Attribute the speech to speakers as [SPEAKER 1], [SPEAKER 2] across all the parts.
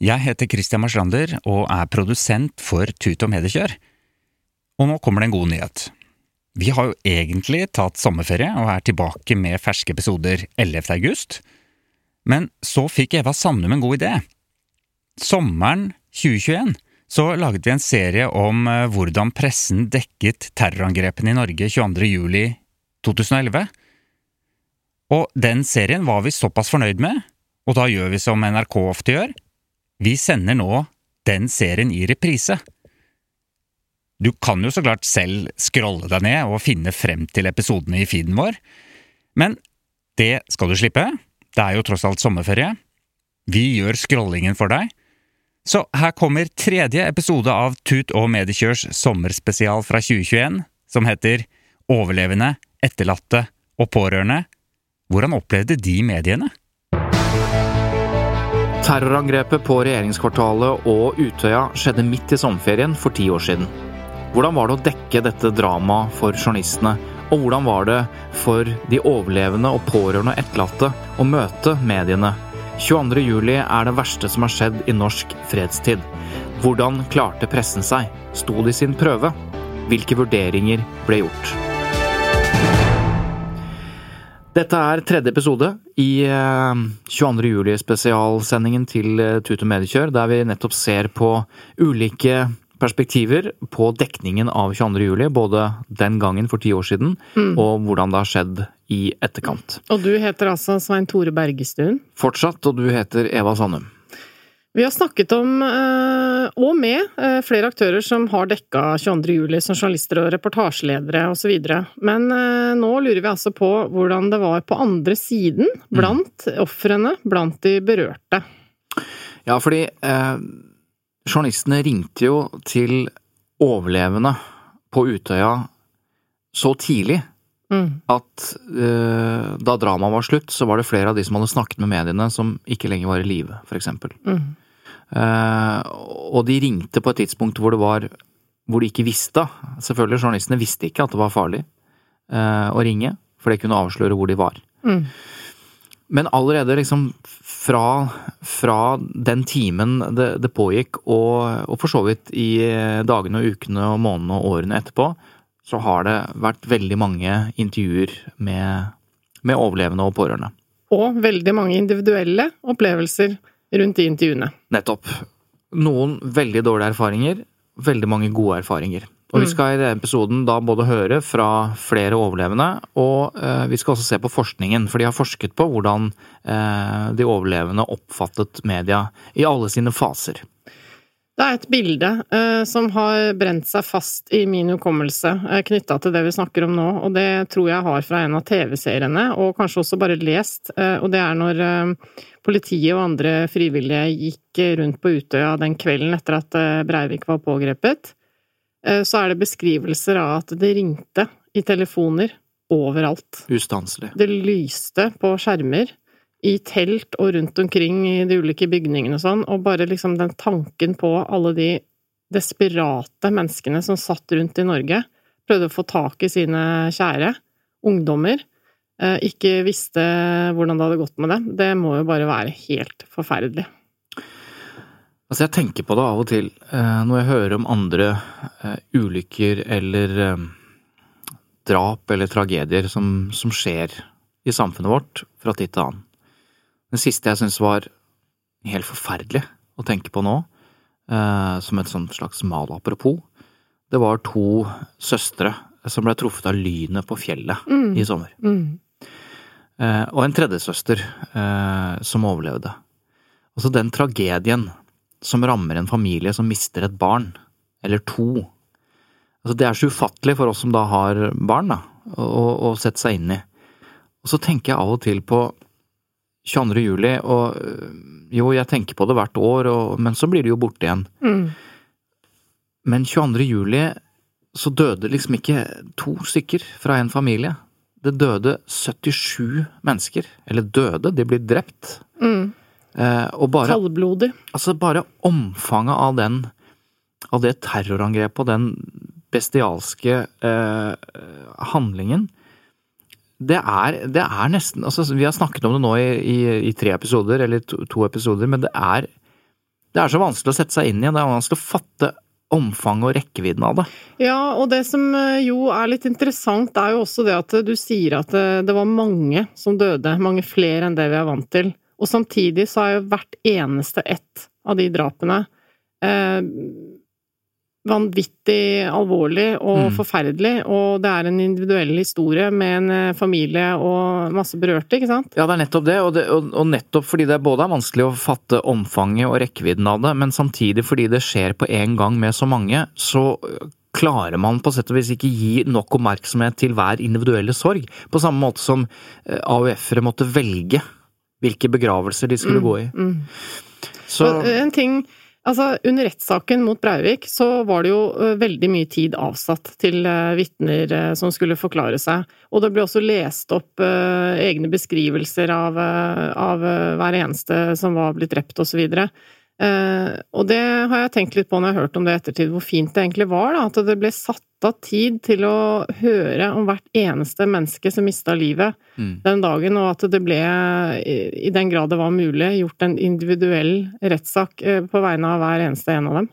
[SPEAKER 1] jeg heter Christian Marstrander og er produsent for Tut og Mediekjør. Og nå kommer det en god nyhet. Vi har jo egentlig tatt sommerferie og er tilbake med ferske episoder 11. august, men så fikk Eva Sandum en god idé. Sommeren 2021 så laget vi en serie om eh, hvordan pressen dekket terrorangrepene i Norge 22. juli 2011. Og den serien var vi såpass fornøyd med, og da gjør vi som NRK ofte gjør, vi sender nå den serien i reprise. Du kan jo så klart selv scrolle deg ned og finne frem til episodene i feeden vår, men det skal du slippe, det er jo tross alt sommerferie. Vi gjør scrollingen for deg. Så her kommer tredje episode av Tut og Mediekjørs sommerspesial fra 2021, som heter Overlevende, etterlatte og pårørende. Hvordan opplevde de mediene?
[SPEAKER 2] Terrorangrepet på regjeringskvartalet og Utøya skjedde midt i sommerferien for ti år siden. Hvordan var det å dekke dette dramaet for journalistene, og hvordan var det for de overlevende og pårørende og etterlatte å møte mediene? 22. juli er det verste som har skjedd i norsk fredstid. Hvordan klarte pressen seg? Sto de sin prøve? Hvilke vurderinger ble gjort? Dette er tredje episode i 22. juli-spesialsendingen til eh, Tut og Mediekjør, der vi nettopp ser på ulike perspektiver på dekningen av 22. juli, både den gangen for ti år siden, og hvordan det har skjedd i etterkant.
[SPEAKER 3] Og du heter altså Svein Tore Bergestuen?
[SPEAKER 2] Fortsatt, og du heter Eva Sandum.
[SPEAKER 3] Vi har snakket om, eh, og med, eh, flere aktører som har dekka 22. juli som journalister og reportasjeledere osv. Men eh, nå lurer vi altså på hvordan det var på andre siden, blant ofrene, blant de berørte.
[SPEAKER 2] Ja, fordi eh, journalistene ringte jo til overlevende på Utøya så tidlig
[SPEAKER 3] Mm.
[SPEAKER 2] at eh, da dramaet var slutt, så var det flere av de som hadde snakket med mediene som ikke lenger var i live, eksempel.
[SPEAKER 3] Mm.
[SPEAKER 2] Eh, og de ringte på et tidspunkt hvor det var hvor de ikke visste. Selvfølgelig, journalistene visste ikke at det var farlig eh, å ringe, for det kunne avsløre hvor de var.
[SPEAKER 3] Mm.
[SPEAKER 2] Men allerede liksom fra, fra den timen det, det pågikk, og, og for så vidt i dagene og ukene og månedene og årene etterpå, så har det vært veldig mange intervjuer med, med overlevende og pårørende.
[SPEAKER 3] Og veldig mange individuelle opplevelser rundt de intervjuene.
[SPEAKER 2] Nettopp. Noen veldig dårlige erfaringer, veldig mange gode erfaringer. Og vi skal i denne episoden da både høre fra flere overlevende, og eh, vi skal også se på forskningen, for de har forsket på hvordan eh, de overlevende oppfattet media i alle sine faser.
[SPEAKER 3] Det er et bilde eh, som har brent seg fast i min hukommelse eh, knytta til det vi snakker om nå, og det tror jeg har fra en av TV-seriene, og kanskje også bare lest, eh, og det er når eh, politiet og andre frivillige gikk rundt på Utøya den kvelden etter at eh, Breivik var pågrepet, eh, så er det beskrivelser av at det ringte i telefoner overalt.
[SPEAKER 2] Ustanselig.
[SPEAKER 3] Det lyste på skjermer i telt og rundt omkring i de ulike bygningene og sånn, og bare liksom den tanken på alle de desperate menneskene som satt rundt i Norge, prøvde å få tak i sine kjære, ungdommer, eh, ikke visste hvordan det hadde gått med dem, det må jo bare være helt forferdelig.
[SPEAKER 2] Altså, jeg tenker på det av og til eh, når jeg hører om andre eh, ulykker eller drap eller tragedier som, som skjer i samfunnet vårt fra tid til annen. Den siste jeg syntes var helt forferdelig å tenke på nå, eh, som et sånt slags malapropos, det var to søstre som ble truffet av lynet på fjellet
[SPEAKER 3] Mm.
[SPEAKER 2] i sommer.
[SPEAKER 3] Mm.
[SPEAKER 2] Eh, og en tredjesøster eh, som overlevde. Altså den tragedien som rammer en familie som mister et barn, eller to. Altså det er så ufattelig for oss som da har barn, da, å- å sette seg inn i. Og så tenker jeg av og til på 22. juli, og øh, jo, jeg tenker på det hvert år, og, men så blir det jo borte igjen.
[SPEAKER 3] Mm.
[SPEAKER 2] Men 22. juli så døde liksom ikke to stykker fra en familie. Det døde 77 mennesker. Eller døde, de blir drept.
[SPEAKER 3] Mm.
[SPEAKER 2] Eh, og bare,
[SPEAKER 3] Kaldblodig.
[SPEAKER 2] altså bare omfanget av den av det terrorangrepet og den bestialske eh, handlingen det er, det er nesten altså Vi har snakket om det nå i, i, i tre episoder, eller to, to episoder, men det er, det er så vanskelig å sette seg inn i. Det er vanskelig å fatte omfanget og rekkevidden av det.
[SPEAKER 3] Ja, og det som eh, jo er litt interessant, er jo også det at du sier at det, det var mange som døde. Mange flere enn det vi er vant til. Og samtidig så har jo hvert eneste ett av de drapene eh, vanvittig alvorlig og
[SPEAKER 2] Mm.
[SPEAKER 3] forferdelig, og det er en individuell historie med en eh, familie og masse berørte, ikke sant?
[SPEAKER 2] Ja, det er nettopp det, og, det, og, og nettopp fordi det både er vanskelig å fatte omfanget og rekkevidden av det, men samtidig fordi det skjer på en gang med så mange, så øh, klarer man på sett og vis ikke gi nok oppmerksomhet til hver individuelle sorg, på samme måte som øh, AUF-ere måtte velge hvilke begravelser de skulle gå i.
[SPEAKER 3] Mm.
[SPEAKER 2] Så
[SPEAKER 3] En ting Altså, under rettssaken mot Breivik så var det jo veldig mye tid avsatt til uh, vitner som skulle forklare seg. Og det ble også lest opp egne beskrivelser av, av hver eneste som var blitt drept, og så. Eh, og det har jeg tenkt litt på når jeg har hørt om det i ettertid, hvor fint det egentlig var, da. At det ble satt av tid til å høre om hvert eneste menneske som mista livet
[SPEAKER 2] Mm.
[SPEAKER 3] den dagen, og at det ble, i den grad det var mulig, gjort en individuell rettssak eh, på vegne av hver eneste en av dem.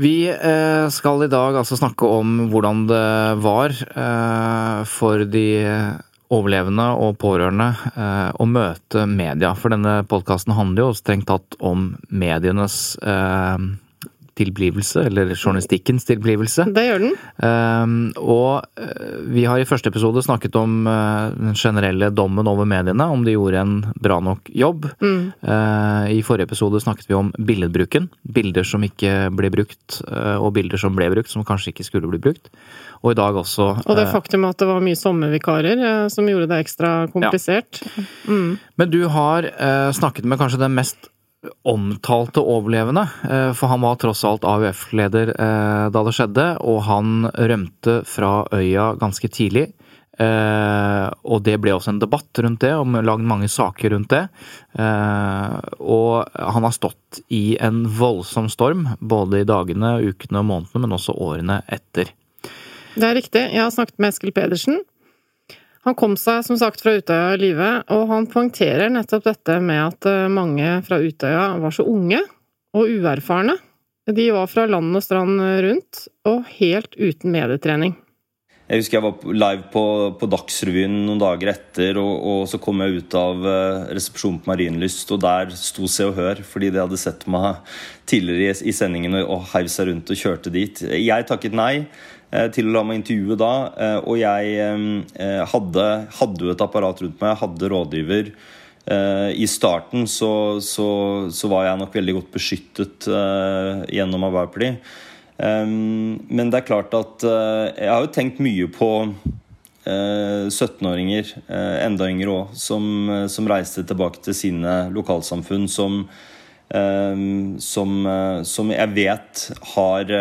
[SPEAKER 2] Vi eh, skal i dag altså snakke om hvordan det var eh, for de overlevende og pårørende eh, å møte media. For denne podkasten handler jo strengt tatt om medienes eh, tilblivelse, eller journalistikkens tilblivelse.
[SPEAKER 3] Det gjør den.
[SPEAKER 2] Um, og uh, vi har i første episode snakket om uh, den generelle dommen over mediene, om de gjorde en bra nok jobb.
[SPEAKER 3] Mm.
[SPEAKER 2] Uh, I forrige episode snakket vi om billedbruken. Bilder som ikke ble brukt, og bilder som ble brukt, som kanskje ikke skulle bli brukt. Og i dag også
[SPEAKER 3] Og det faktum at det var mye sommervikarer eh, som gjorde det ekstra komplisert. Mm.
[SPEAKER 2] Men du har snakket med kanskje den mest omtalte overlevende, uh, for han var tross alt AUF-leder uh, da det skjedde, og han rømte fra øya ganske tidlig. Uh, og det ble også en debatt rundt det, og lagd mange saker rundt det. Og han har stått i en voldsom storm, både i dagene, ukene og månedene, men også årene etter.
[SPEAKER 3] Det er riktig. Jeg har snakket med Eskil Pedersen. Han kom seg som sagt fra Utøya i live, og han poengterer nettopp dette med at eh, mange fra Utøya var så unge og uerfarne. De var fra land og strand rundt, og helt uten medietrening.
[SPEAKER 4] Jeg husker jeg var live på, på Dagsrevyen noen dager etter, og, og så kom jeg ut av eh, resepsjonen på Marienlyst, og der sto Se og Hør, fordi de hadde sett meg tidligere i, i sendingen og, og heiv seg rundt og kjørte dit. Jeg takket nei eh, til å la meg intervjue da, eh, og jeg eh, hadde, hadde jo et apparat rundt meg, hadde rådgiver. Eh, I starten så, så, så var jeg nok veldig godt beskyttet eh, gjennom Arbeiderpartiet. Um, men det er klart at jeg har jo tenkt mye på uh, 17-åringer, uh, enda yngre òg, som, som reiste tilbake til sine lokalsamfunn, som, som, som jeg vet har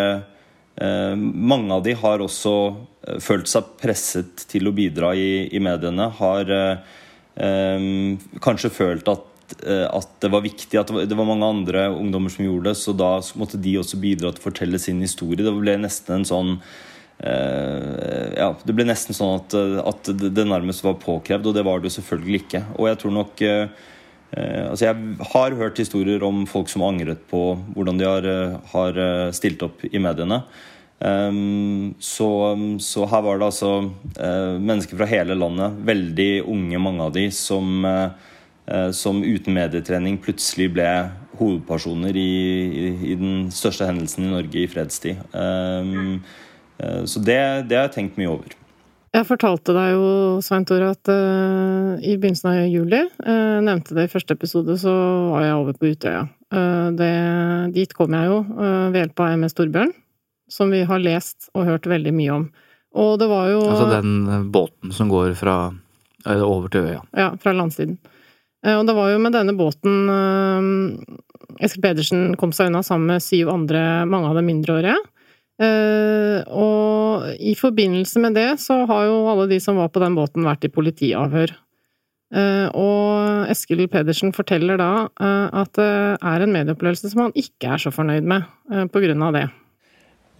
[SPEAKER 4] Mange av de har også uh, følt seg presset til å bidra i, i mediene. Har um, kanskje følt at eh, at det var viktig at det var, mange andre ungdommer som gjorde det, så da måtte de også bidra til å fortelle sin historie. Det ble nesten en sånn eh, Ja, det ble nesten sånn at, at det, nærmest var påkrevd, og det var det jo selvfølgelig ikke. Og jeg tror nok eh, eh, Altså, jeg har hørt historier om folk som har angret på hvordan de har, eh, har eh, stilt opp i mediene. Um, så, så her var det altså eh, mennesker fra hele landet, veldig unge mange av de, som, eh, som uten medietrening plutselig ble hovedpersoner i, i, i, den største hendelsen i Norge i fredstid. så det, det har jeg tenkt mye over.
[SPEAKER 3] Jeg fortalte deg jo, Svein Tore, at uh, i begynnelsen av juli, uh, nevnte det i første episode, så var jeg over på Utøya. Uh, det, dit kom jeg jo ved hjelp av MS Torbjørn, som vi har lest og hørt veldig mye om. Og det var jo
[SPEAKER 2] Altså den båten som går fra over til øya?
[SPEAKER 3] Ja, fra landsiden. Og det var jo med denne båten Eskil Pedersen kom seg unna sammen med syv andre, mange av dem mindreårige. Uh, og i forbindelse med det så har jo alle de som var på den båten, vært i politiavhør. Uh, og Eskil Pedersen forteller da uh, at det er en medieopplevelse som han ikke er så fornøyd med på grunn av det.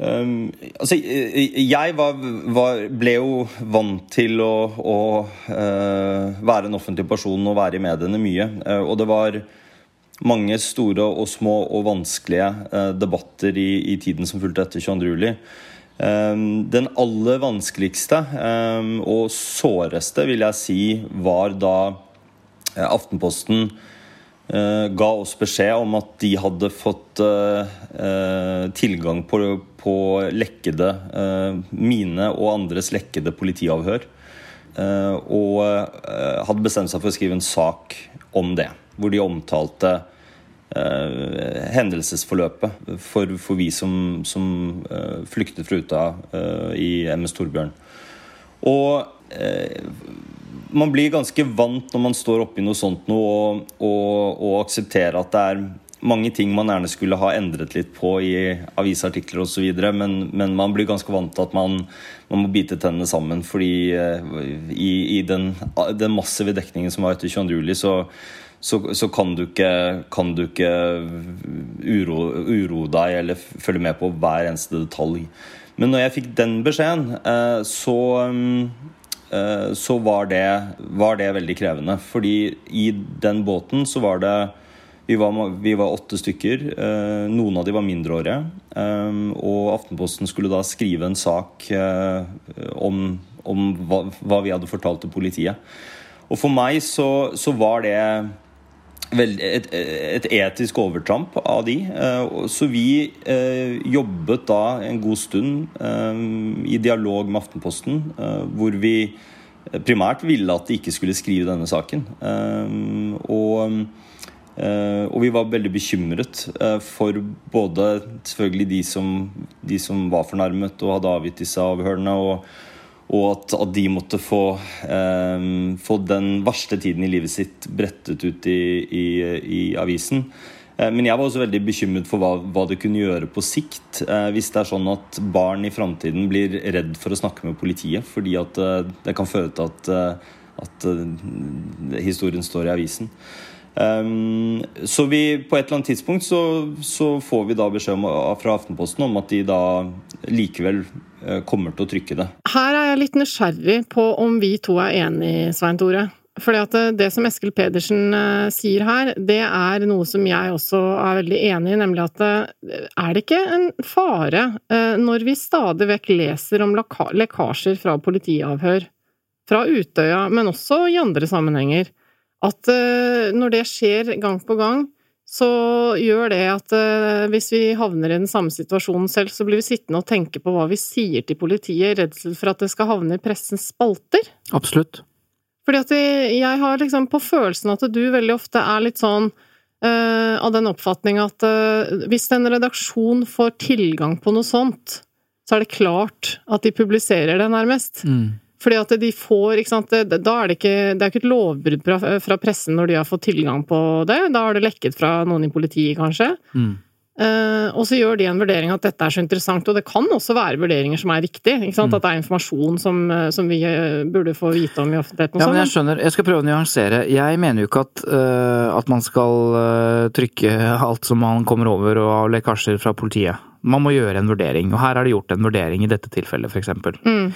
[SPEAKER 4] Um, altså, jeg var, var, ble jo vant til å, å være en offentlig person og være i mediene mye. og det var mange store og små og vanskelige eh, debatter i, i, tiden som fulgte etter 22.07. juli. den aller vanskeligste eh, og såreste, vil jeg si, var da Aftenposten ga oss beskjed om at de hadde fått tilgang på, på lekkede mine og andres lekkede politiavhør. Og hadde bestemt seg for å skrive en sak om det hvor de omtalte eh, hendelsesforløpet for, for, vi som, som eh, flyktet fra Utøya eh, i MS Torbjørn. Og eh, man blir ganske vant når man står oppi noe sånt noe, og, og, og aksepterer at det er mange ting man gjerne skulle ha endret litt på i avisartikler osv., men, men man blir ganske vant til at man, man må bite tennene sammen. fordi uh, i, i den, den, massive dekningen som var etter 22. juli, så, så, så kan, du ikke, kan du ikke uro, uro, deg eller følge med på hver eneste detalj. Men når jeg fikk den beskjeden, eh, så, eh, så var, det, var det veldig krevende. Fordi i den båten så var det vi var, vi var, åtte stykker. Eh, noen av de var mindreårige. Og Aftenposten skulle da skrive en sak om, om hva, hva, vi hadde fortalt til politiet. Og for meg så, så var det et, et, etisk overtramp av de. Eh, så vi eh, jobbet da en god stund eh, i dialog med Aftenposten, hvor vi primært ville at de ikke skulle skrive denne saken. Og, og vi var veldig bekymret for både selvfølgelig de som, de som var fornærmet og hadde avgitt disse avhørene. og og at, at, de måtte få, eh, få, den verste tiden i livet sitt brettet ut i, i, i avisen. Eh, men jeg var også veldig bekymret for hva, hva det kunne gjøre på sikt. Eh, hvis det er sånn at barn i framtiden blir redd for å snakke med politiet fordi at eh, det kan føre til at, eh, at historien står i avisen. Um, så vi, på et eller annet tidspunkt så, så får vi da beskjed om, fra Aftenposten om at de da likevel kommer til å trykke det.
[SPEAKER 3] Her er jeg litt nysgjerrig på om vi to er enige, Svein Tore. Fordi at eh, det som Eskil Pedersen eh, sier her, det er noe som jeg også er veldig enig i, nemlig at er det ikke en fare når vi stadig vekk leser om lekkasjer fra politiavhør, fra Utøya, men også i andre sammenhenger, at når det skjer gang på gang, så gjør det at uh, hvis vi havner i den samme situasjonen selv, så blir vi sittende og tenke på hva vi sier til politiet, redsel for at det skal havne i pressens spalter.
[SPEAKER 2] Absolutt.
[SPEAKER 3] Fordi at jeg har liksom på følelsen at du veldig ofte er litt sånn uh, av den oppfatning at uh, hvis en redaksjon får tilgang på noe sånt, så er det klart at de publiserer det, nærmest. Mm. Fordi at de får ikke sant, Da er det ikke Det er ikke et lovbrudd fra, fra, pressen når de har fått tilgang på det. Da har det lekket fra noen i politiet, kanskje. Mm. Uh, og så gjør de en vurdering at dette er så interessant, og det kan også være vurderinger som er riktige. Mm. At det er informasjon som, eh, som, vi eh, burde få vite om i offentligheten.
[SPEAKER 2] Ja, men jeg skjønner, jeg skal prøve å nyansere. Jeg mener jo ikke at, uh, at man skal uh, trykke alt som man kommer over og av lekkasjer fra politiet. Man må gjøre en vurdering, og her er det gjort en vurdering i dette tilfellet, f.eks. Mm.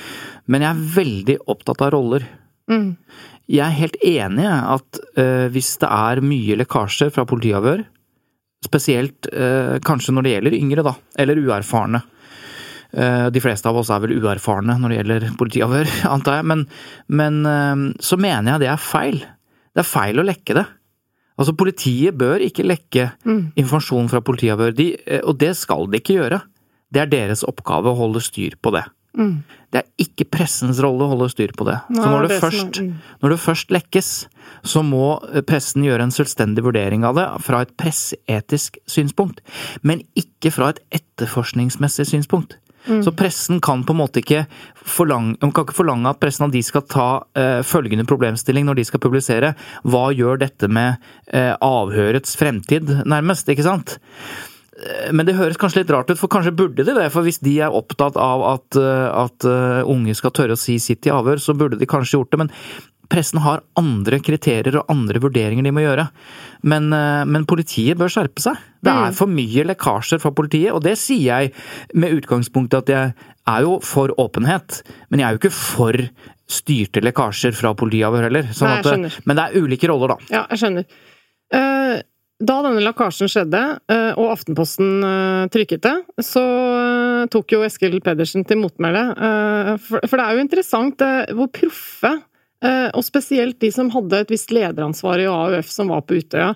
[SPEAKER 2] Men jeg er veldig opptatt av roller. Mm. Jeg er helt enig i at uh, hvis det er mye lekkasjer fra politiavhør, spesielt uh, kanskje når det gjelder yngre, da, eller uerfarne uh, De fleste av oss er vel uerfarne når det gjelder politiavhør, antar jeg, men, men så mener jeg det er feil. Det er feil å lekke det. Altså, politiet bør ikke lekke informasjon fra politiavhør, de, eh, og det skal de ikke gjøre. Det er deres oppgave å holde styr på det. Det er ikke pressens rolle å holde styr på det. Så når det,
[SPEAKER 3] det som er-
[SPEAKER 2] først,
[SPEAKER 3] mm.
[SPEAKER 2] når det først lekkes, så må eh, pressen gjøre en selvstendig vurdering av det fra et presseetisk synspunkt, men ikke fra et etterforskningsmessig synspunkt. Så pressen kan på en måte ikke forlange, kan ikke forlange at pressen at de skal ta eh, følgende problemstilling når de skal publisere. Hva gjør dette med eh, avhørets fremtid, nærmest, ikke sant? Eh, Men det høres kanskje litt rart ut, for kanskje burde de det. For hvis de er opptatt av at, at unge skal tørre å si sitt i avhør, så burde de kanskje gjort det. Men pressen har andre kriterier og andre vurderinger de må gjøre. Men, eh, men politiet bør skjerpe seg. Det er for mye lekkasjer fra politiet, og det sier jeg med utgangspunkt i at jeg er jo for åpenhet, men jeg er jo ikke for styrte lekkasjer fra politiavhør heller. Sånn
[SPEAKER 3] Nei,
[SPEAKER 2] at, men det er ulike roller, da.
[SPEAKER 3] Ja, jeg skjønner. Eh, Da denne lekkasjen skjedde, eh, og Aftenposten eh, trykket det, så eh, tok jo Eskil Pedersen til motmæle. Eh, For det er jo interessant eh, hvor proffe, eh, og spesielt de som hadde et visst lederansvar i AUF som var på Utøya,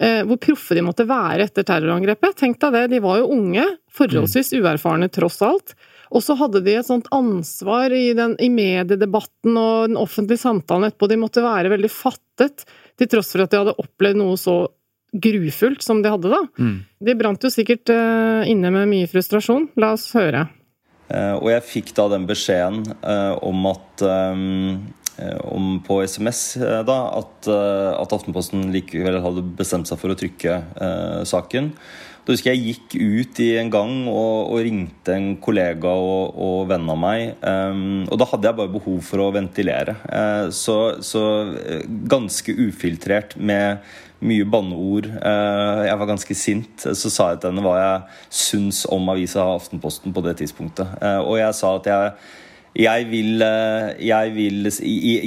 [SPEAKER 3] eh, hvor proffe de måtte være etter terrorangrepet. Tenk deg det, de var jo unge, forholdsvis uerfarne tross alt. Og så hadde de et sånt ansvar i, den, i mediedebatten og den offentlige samtalen etterpå. De måtte være veldig fattet, til tross for at de hadde opplevd noe så grufullt som de hadde, da.
[SPEAKER 2] Mm.
[SPEAKER 3] De brant jo sikkert uh, inne med mye frustrasjon. La oss høre.
[SPEAKER 4] Uh, Og jeg fikk da den beskjeden uh, om at eh, om på SMS eh, da, at, eh, at Aftenposten likevel hadde bestemt seg for å trykke eh, saken. Da husker jeg gikk ut i en gang og, og ringte en kollega og, og venn av meg. Um, og da hadde jeg bare behov for å ventilere. Eh, så, så eh, ganske ufiltrert med mye banneord. Eh, jeg var ganske sint. Så sa jeg til henne hva jeg syns om avisa Aftenposten på det tidspunktet. Eh, og jeg sa at jeg jeg vil, eh, jeg vil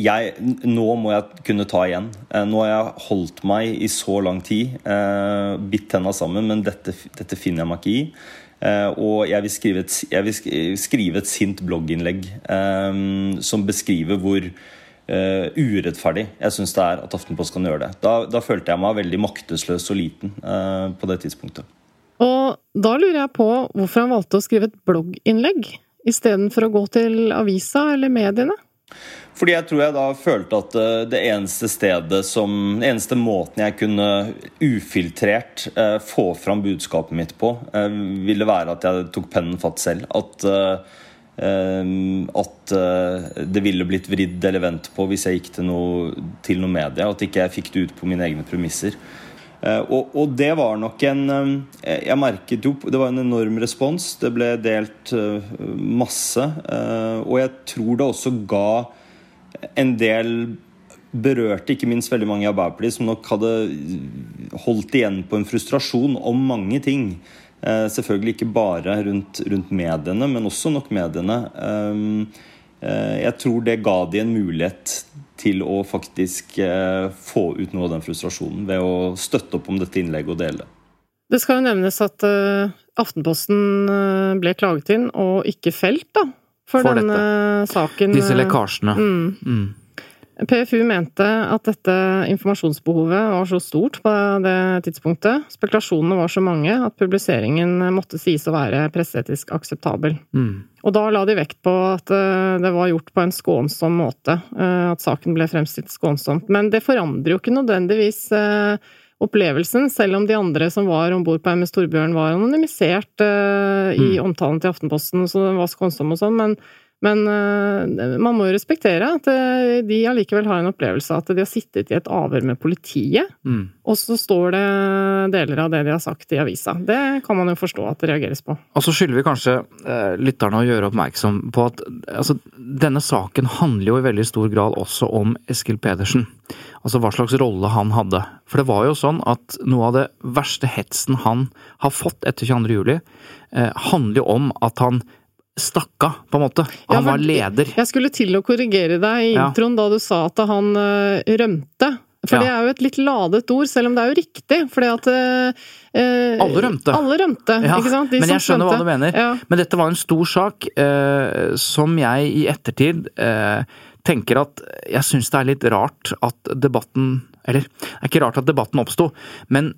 [SPEAKER 4] jeg, Nå må jeg kunne ta igjen. Eh, Nå har jeg holdt meg i så lang tid, eh, bitt tenna sammen, men dette, dette finner jeg meg ikke i. Og jeg vil skrive et, vil skrive et sint blogginnlegg som beskriver hvor urettferdig jeg syns det er at Aftenposten kan gjøre det. Da, da følte jeg meg veldig maktesløs og liten på det tidspunktet.
[SPEAKER 3] Og da lurer jeg på hvorfor han valgte å skrive et blogginnlegg istedenfor å gå til avisa eller mediene?
[SPEAKER 4] Fordi jeg tror jeg da følte at eh, det eneste stedet som Den eneste måten jeg kunne ufiltrert eh, få fram budskapet mitt på, eh, ville være at jeg tok pennen fatt selv. At at det ville blitt vridd eller vendt på hvis jeg gikk til noe, til noe media. At ikke jeg fikk det ut på mine egne premisser. Eh, og, og det var nok en eh, Jeg merket jo Det var en enorm respons. Det ble delt eh, masse. og jeg tror det også ga en del berørte ikke minst veldig mange i Arbeiderpartiet som nok hadde holdt igjen på en frustrasjon om mange ting. Selvfølgelig ikke bare rundt, rundt mediene, men også nok mediene. Jeg tror det ga de en mulighet til å faktisk eh, få ut noe av den frustrasjonen ved å støtte opp om dette innlegget og dele det.
[SPEAKER 3] Det skal jo nevnes at eh, Aftenposten eh, ble klaget inn, og ikke felt, da. For,
[SPEAKER 2] For
[SPEAKER 3] denne saken.
[SPEAKER 2] Disse lekkasjene.
[SPEAKER 3] Mm.
[SPEAKER 2] Mm.
[SPEAKER 3] PFU mente at dette informasjonsbehovet var så stort på det tidspunktet, spekulasjonene var så mange, at publiseringen måtte sies å være presseetisk akseptabel.
[SPEAKER 2] Mm.
[SPEAKER 3] Og da la de vekt på at eh, det var gjort på en skånsom måte, eh, at saken ble fremstilt skånsomt. Men det forandrer jo ikke nødvendigvis eh, opplevelsen, selv om de andre som var om bord på MS Torbjørn var anonymisert i
[SPEAKER 2] Mm.
[SPEAKER 3] omtalen til Aftenposten, så den var skånsom og sånn, men men eh, man må jo respektere at eh, de allikevel har en opplevelse av at de har sittet i et avhør med politiet,
[SPEAKER 2] Mm.
[SPEAKER 3] og så står det deler av det de har sagt i avisa. Det kan man jo forstå at det reageres på.
[SPEAKER 2] Og så skylder vi kanskje eh, lytterne å gjøre oppmerksom på at altså, denne saken handler jo i veldig stor grad også om Eskil Pedersen. Altså hva slags rolle han hadde. For det var jo sånn at noe av det verste hetsen han har fått etter 22. juli, eh, handler jo om at han stakk av, på en måte.
[SPEAKER 3] Ja,
[SPEAKER 2] Han
[SPEAKER 3] for
[SPEAKER 2] var leder.
[SPEAKER 3] Jeg skulle til å korrigere deg i
[SPEAKER 2] Ja.
[SPEAKER 3] introen da du sa at han eh, rømte. For
[SPEAKER 2] Ja.
[SPEAKER 3] det er jo et litt ladet ord, selv om det er jo riktig. Fordi at eh, eh,
[SPEAKER 2] Alle rømte.
[SPEAKER 3] Alle rømte,
[SPEAKER 2] Ja,
[SPEAKER 3] ikke sant? De
[SPEAKER 2] men jeg skjønner hva du mener.
[SPEAKER 3] Ja.
[SPEAKER 2] Men dette var en stor sak eh, som jeg i ettertid eh, tenker at jeg syns det er litt rart at debatten Eller, det er ikke rart at debatten oppsto, men,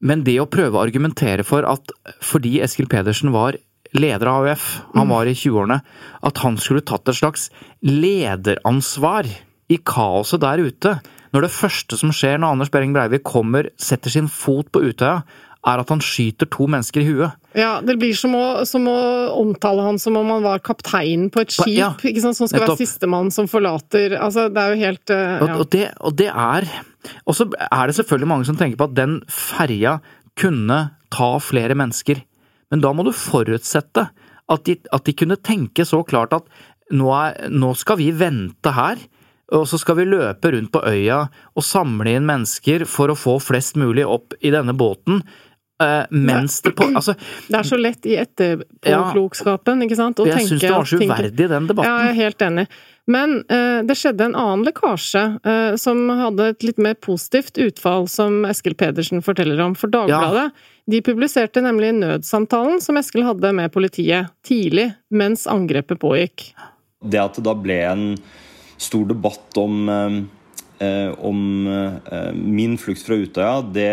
[SPEAKER 2] men det å prøve å argumentere for at fordi Eskil Pedersen var leder av AUF, han var i 20-årene, at han skulle tatt et slags lederansvar i kaoset der ute. Når det første som skjer når Anders Behring Breivik kommer, setter sin fot på Utøya, er at han skyter to mennesker i huet.
[SPEAKER 3] Ja, det blir som å, som å omtale han som om han var kapteinen på et skip,
[SPEAKER 2] Ja,
[SPEAKER 3] ikke sant, som skal
[SPEAKER 2] nettopp.
[SPEAKER 3] være sistemann som forlater Altså, det er jo helt eh,
[SPEAKER 2] Og,
[SPEAKER 3] ja.
[SPEAKER 2] og, det, og det er Og så er det selvfølgelig mange som tenker på at den ferja kunne ta flere mennesker. Men da må du forutsette at de, at de kunne tenke så klart at nå, er, nå skal vi vente her, og så skal vi løpe rundt på øya og samle inn mennesker for å få flest mulig opp i denne båten. eh, mens det på Altså,
[SPEAKER 3] Det er så lett i etterpåklokskapen, ikke sant, å
[SPEAKER 2] jeg syns det var så uverdig, den debatten.
[SPEAKER 3] Ja, jeg er helt enig. Men eh, det skjedde en annen lekkasje eh, som hadde et litt mer positivt utfall, som Eskil Pedersen forteller om. For Dagbladet de publiserte nemlig nødsamtalen som Eskil hadde med politiet tidlig mens angrepet pågikk.
[SPEAKER 4] Det at det da ble en stor debatt om, eh, eh, om eh, min flukt fra Utøya, det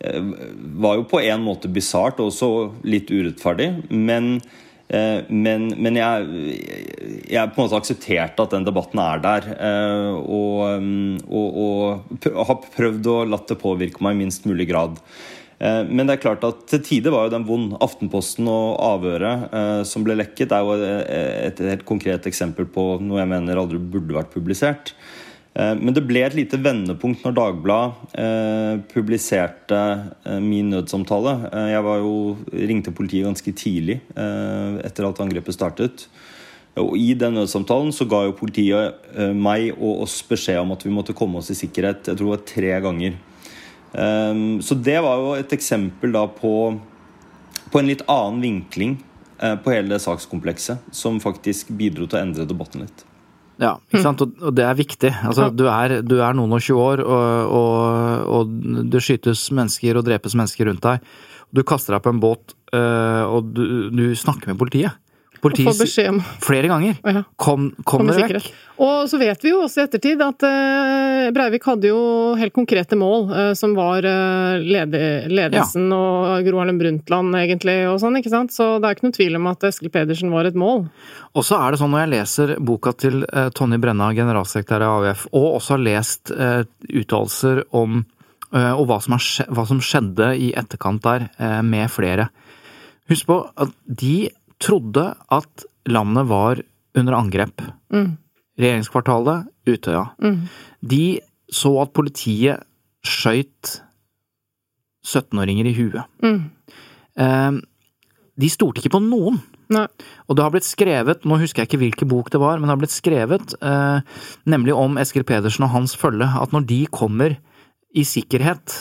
[SPEAKER 4] eh, var jo på en måte bisart og også litt urettferdig. Men, men, men jeg, jeg på en måte aksepterte at den debatten er der. eh, Og, mm, og, og har prøvd å la det påvirke meg i minst mulig grad. Eh, Men det er klart at til tider var jo den vond. Aftenposten og avhøret eh, som ble lekket, er jo eh, et helt konkret eksempel på noe jeg mener aldri burde vært publisert. Eh, Men det ble et lite vendepunkt når Dagbladet eh, publiserte eh, min nødsamtale. Jeg jo, ringte politiet ganske tidlig etter at angrepet startet. Og I den nødsamtalen så ga jo politiet meg og oss beskjed om at vi måtte komme oss i sikkerhet jeg tror det var tre ganger. Så det var jo et eksempel da på, på en litt annen vinkling på hele det sakskomplekset, som faktisk bidro til å endre debatten litt.
[SPEAKER 2] Ja, ikke sant? Og, og det er viktig. Altså, du, er, du er noen og 20 år, og, og, og det skytes mennesker og drepes mennesker rundt deg. Du kaster deg på en båt, øh, og du, du snakker med politiet. Politiet flere ganger.
[SPEAKER 3] Ja.
[SPEAKER 2] Kom, kom
[SPEAKER 3] Kom
[SPEAKER 2] dere vekk.
[SPEAKER 3] Og så vet vi jo også i ettertid at eh, Breivik hadde jo helt konkrete mål, eh, som var ledelsen ja. og Gro Harlem Brundtland, egentlig, og sånn, ikke sant? Så det er ikke noe tvil om at Eskil Pedersen var et mål.
[SPEAKER 2] Og så er det sånn når jeg leser boka til eh, Tonje Brenna, generalsekretær i AUF, og også har lest eh, uttalelser om eh, og hva som, har hva som skjedde i etterkant der, eh, med flere. Husk på at de trodde at landet var under angrep. Regjeringskvartalet, Utøya. De så at politiet skøyt 17-åringer i huet. Mm. de stolte ikke på noen.
[SPEAKER 3] Nei.
[SPEAKER 2] Og det har blitt skrevet, nå husker jeg ikke hvilken bok det var, men det har blitt skrevet eh, nemlig om Eskil Pedersen og hans følge, at når de kommer i sikkerhet,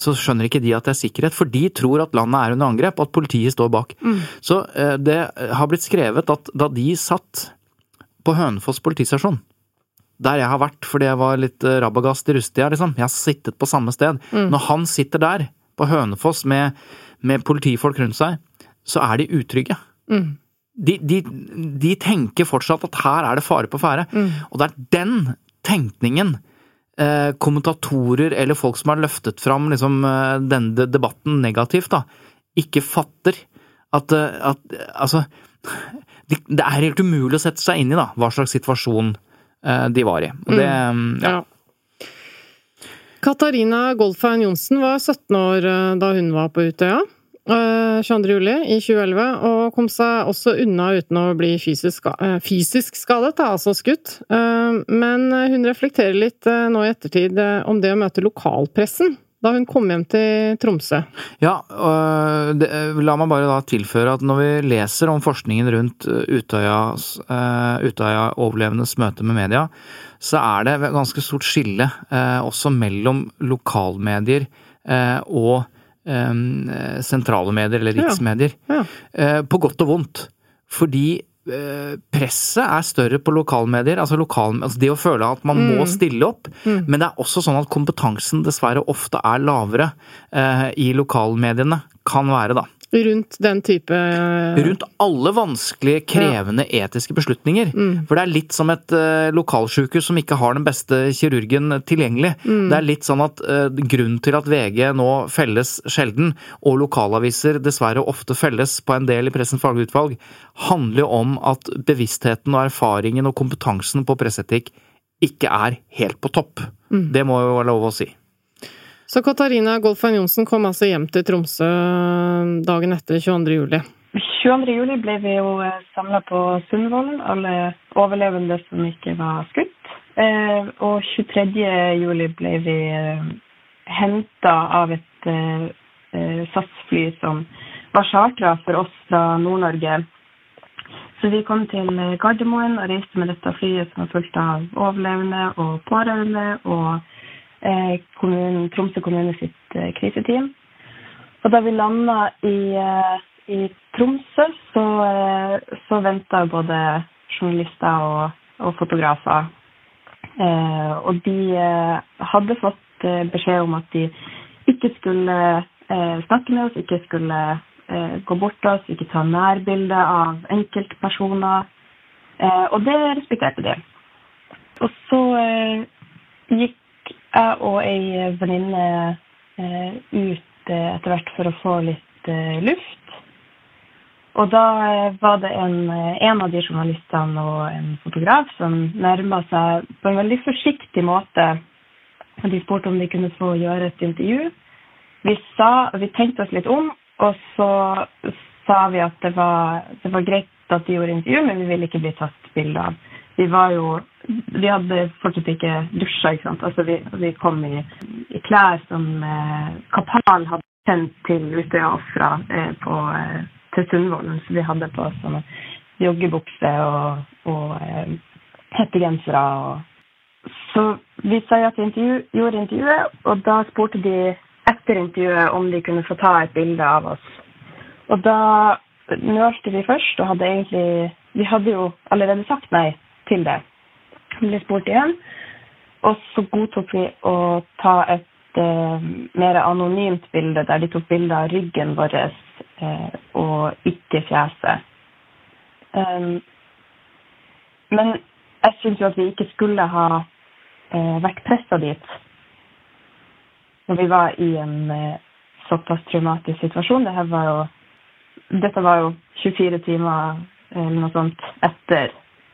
[SPEAKER 2] så skjønner ikke de at det er sikkerhet, for de tror at landet er under angrep, og at politiet står bak. Så eh, det har blitt skrevet at da de satt på Hønefoss politistasjon, der jeg har vært fordi jeg var litt eh, rabagast i rusttida, liksom, jeg har sittet på samme sted, når han sitter der på Hønefoss med, med politifolk rundt seg, så er de utrygge. De, de, de tenker fortsatt at her er det fare på ferde. Og det er den tenkningen eh, kommentatorer eller folk som har løftet fram liksom, eh, denne debatten negativt, da, ikke fatter. At, eh, at altså det, det er helt umulig å sette seg inn i da, hva slags situasjon eh, de var i. Og det, ja.
[SPEAKER 3] Ja. Katarina Goldfein Johnsen var 17 år eh, da hun var på Utøya. Eh, 22. juli i 2011, og kom seg også unna uten å bli fysisk, eh, fysisk skadet, altså skutt. Eh, Men hun reflekterer litt eh, nå i ettertid eh, om det å møte lokalpressen da hun kom hjem til Tromsø.
[SPEAKER 2] Ja, det, la meg bare da tilføre at når vi leser om forskningen rundt Utøya-overlevendes møte med media, så er det et ganske stort skille også mellom lokalmedier og sentrale medier, eller riksmedier.
[SPEAKER 3] Ja.
[SPEAKER 2] ja. På godt og vondt. Fordi eh, presset er større på lokalmedier. Altså, lokal, altså det å føle at man må stille opp. Men det er også sånn at kompetansen dessverre ofte er lavere eh, i lokalmediene. Kan være, da.
[SPEAKER 3] Rundt den type
[SPEAKER 2] Rundt alle vanskelige, krevende etiske beslutninger.
[SPEAKER 3] Mm.
[SPEAKER 2] For det er litt som et uh, lokalsjukehus som ikke har den beste kirurgen tilgjengelig.
[SPEAKER 3] Mm.
[SPEAKER 2] Det er litt sånn at uh, grunnen til at VG nå felles sjelden, og lokalaviser dessverre ofte felles på en del i Pressens faglige utvalg, handler jo om at bevisstheten og erfaringen og kompetansen på presseetikk ikke er helt på topp.
[SPEAKER 3] Mm.
[SPEAKER 2] Det må jo være lov å si.
[SPEAKER 3] Så Katarina Golfein Johnsen kom altså hjem til Tromsø dagen etter 22. juli.
[SPEAKER 5] 22. juli ble vi jo samla på Sundvolden, alle overlevende som ikke var skutt. Eh, og 23. juli ble vi eh, henta av et eh, SAS-fly som var chartra for oss fra Nord-Norge. Så vi kom til Gardermoen og reiste med dette flyet som var fullt av overlevende og pårørende. og kommunen, Tromsø kommune sitt kriseteam. Og da vi landa i, i, Tromsø, så, så venta både journalister og, og fotografer. Eh, og de hadde fått beskjed om at de ikke skulle eh, snakke med oss, ikke skulle eh, gå bort oss, ikke ta nærbilde av enkeltpersoner. og det respekterte de. Og så gikk jeg og ei venninne eh, ut eh, etter hvert for å få litt eh, luft. Og da var det en, en, av de journalistene og en fotograf som nærma seg på en veldig forsiktig måte. De spurte om de kunne få gjøre et intervju. Vi, sa, vi tenkte oss litt om, og så sa vi at det var, det var greit at de gjorde intervju, men vi ville ikke bli tatt bilde av. Vi var jo Vi hadde fortsatt ikke dusja, ikke sant. Altså vi, vi kom i, i, klær som eh, Kapal hadde sendt til Utøya-ofra eh, eh, til Sundvolden. Så vi hadde på sånne joggebukse og, og eh, hettegensere. Så vi sa ja til intervju, gjorde intervjuet, og da spurte de etter intervjuet om de kunne få ta et bilde av oss. Og da nølte vi først, og hadde egentlig Vi hadde jo allerede sagt nei til det. Ble spurt igjen, og så godtok vi å ta et eh, mer anonymt bilde, der de tok bilde av ryggen vår eh, og ikke fjeset. Um, men jeg syns jo at vi ikke skulle ha eh, vært pressa dit når vi var i en eh, såpass traumatisk situasjon. Dette var jo, dette var jo 24 timer eller noe sånt etter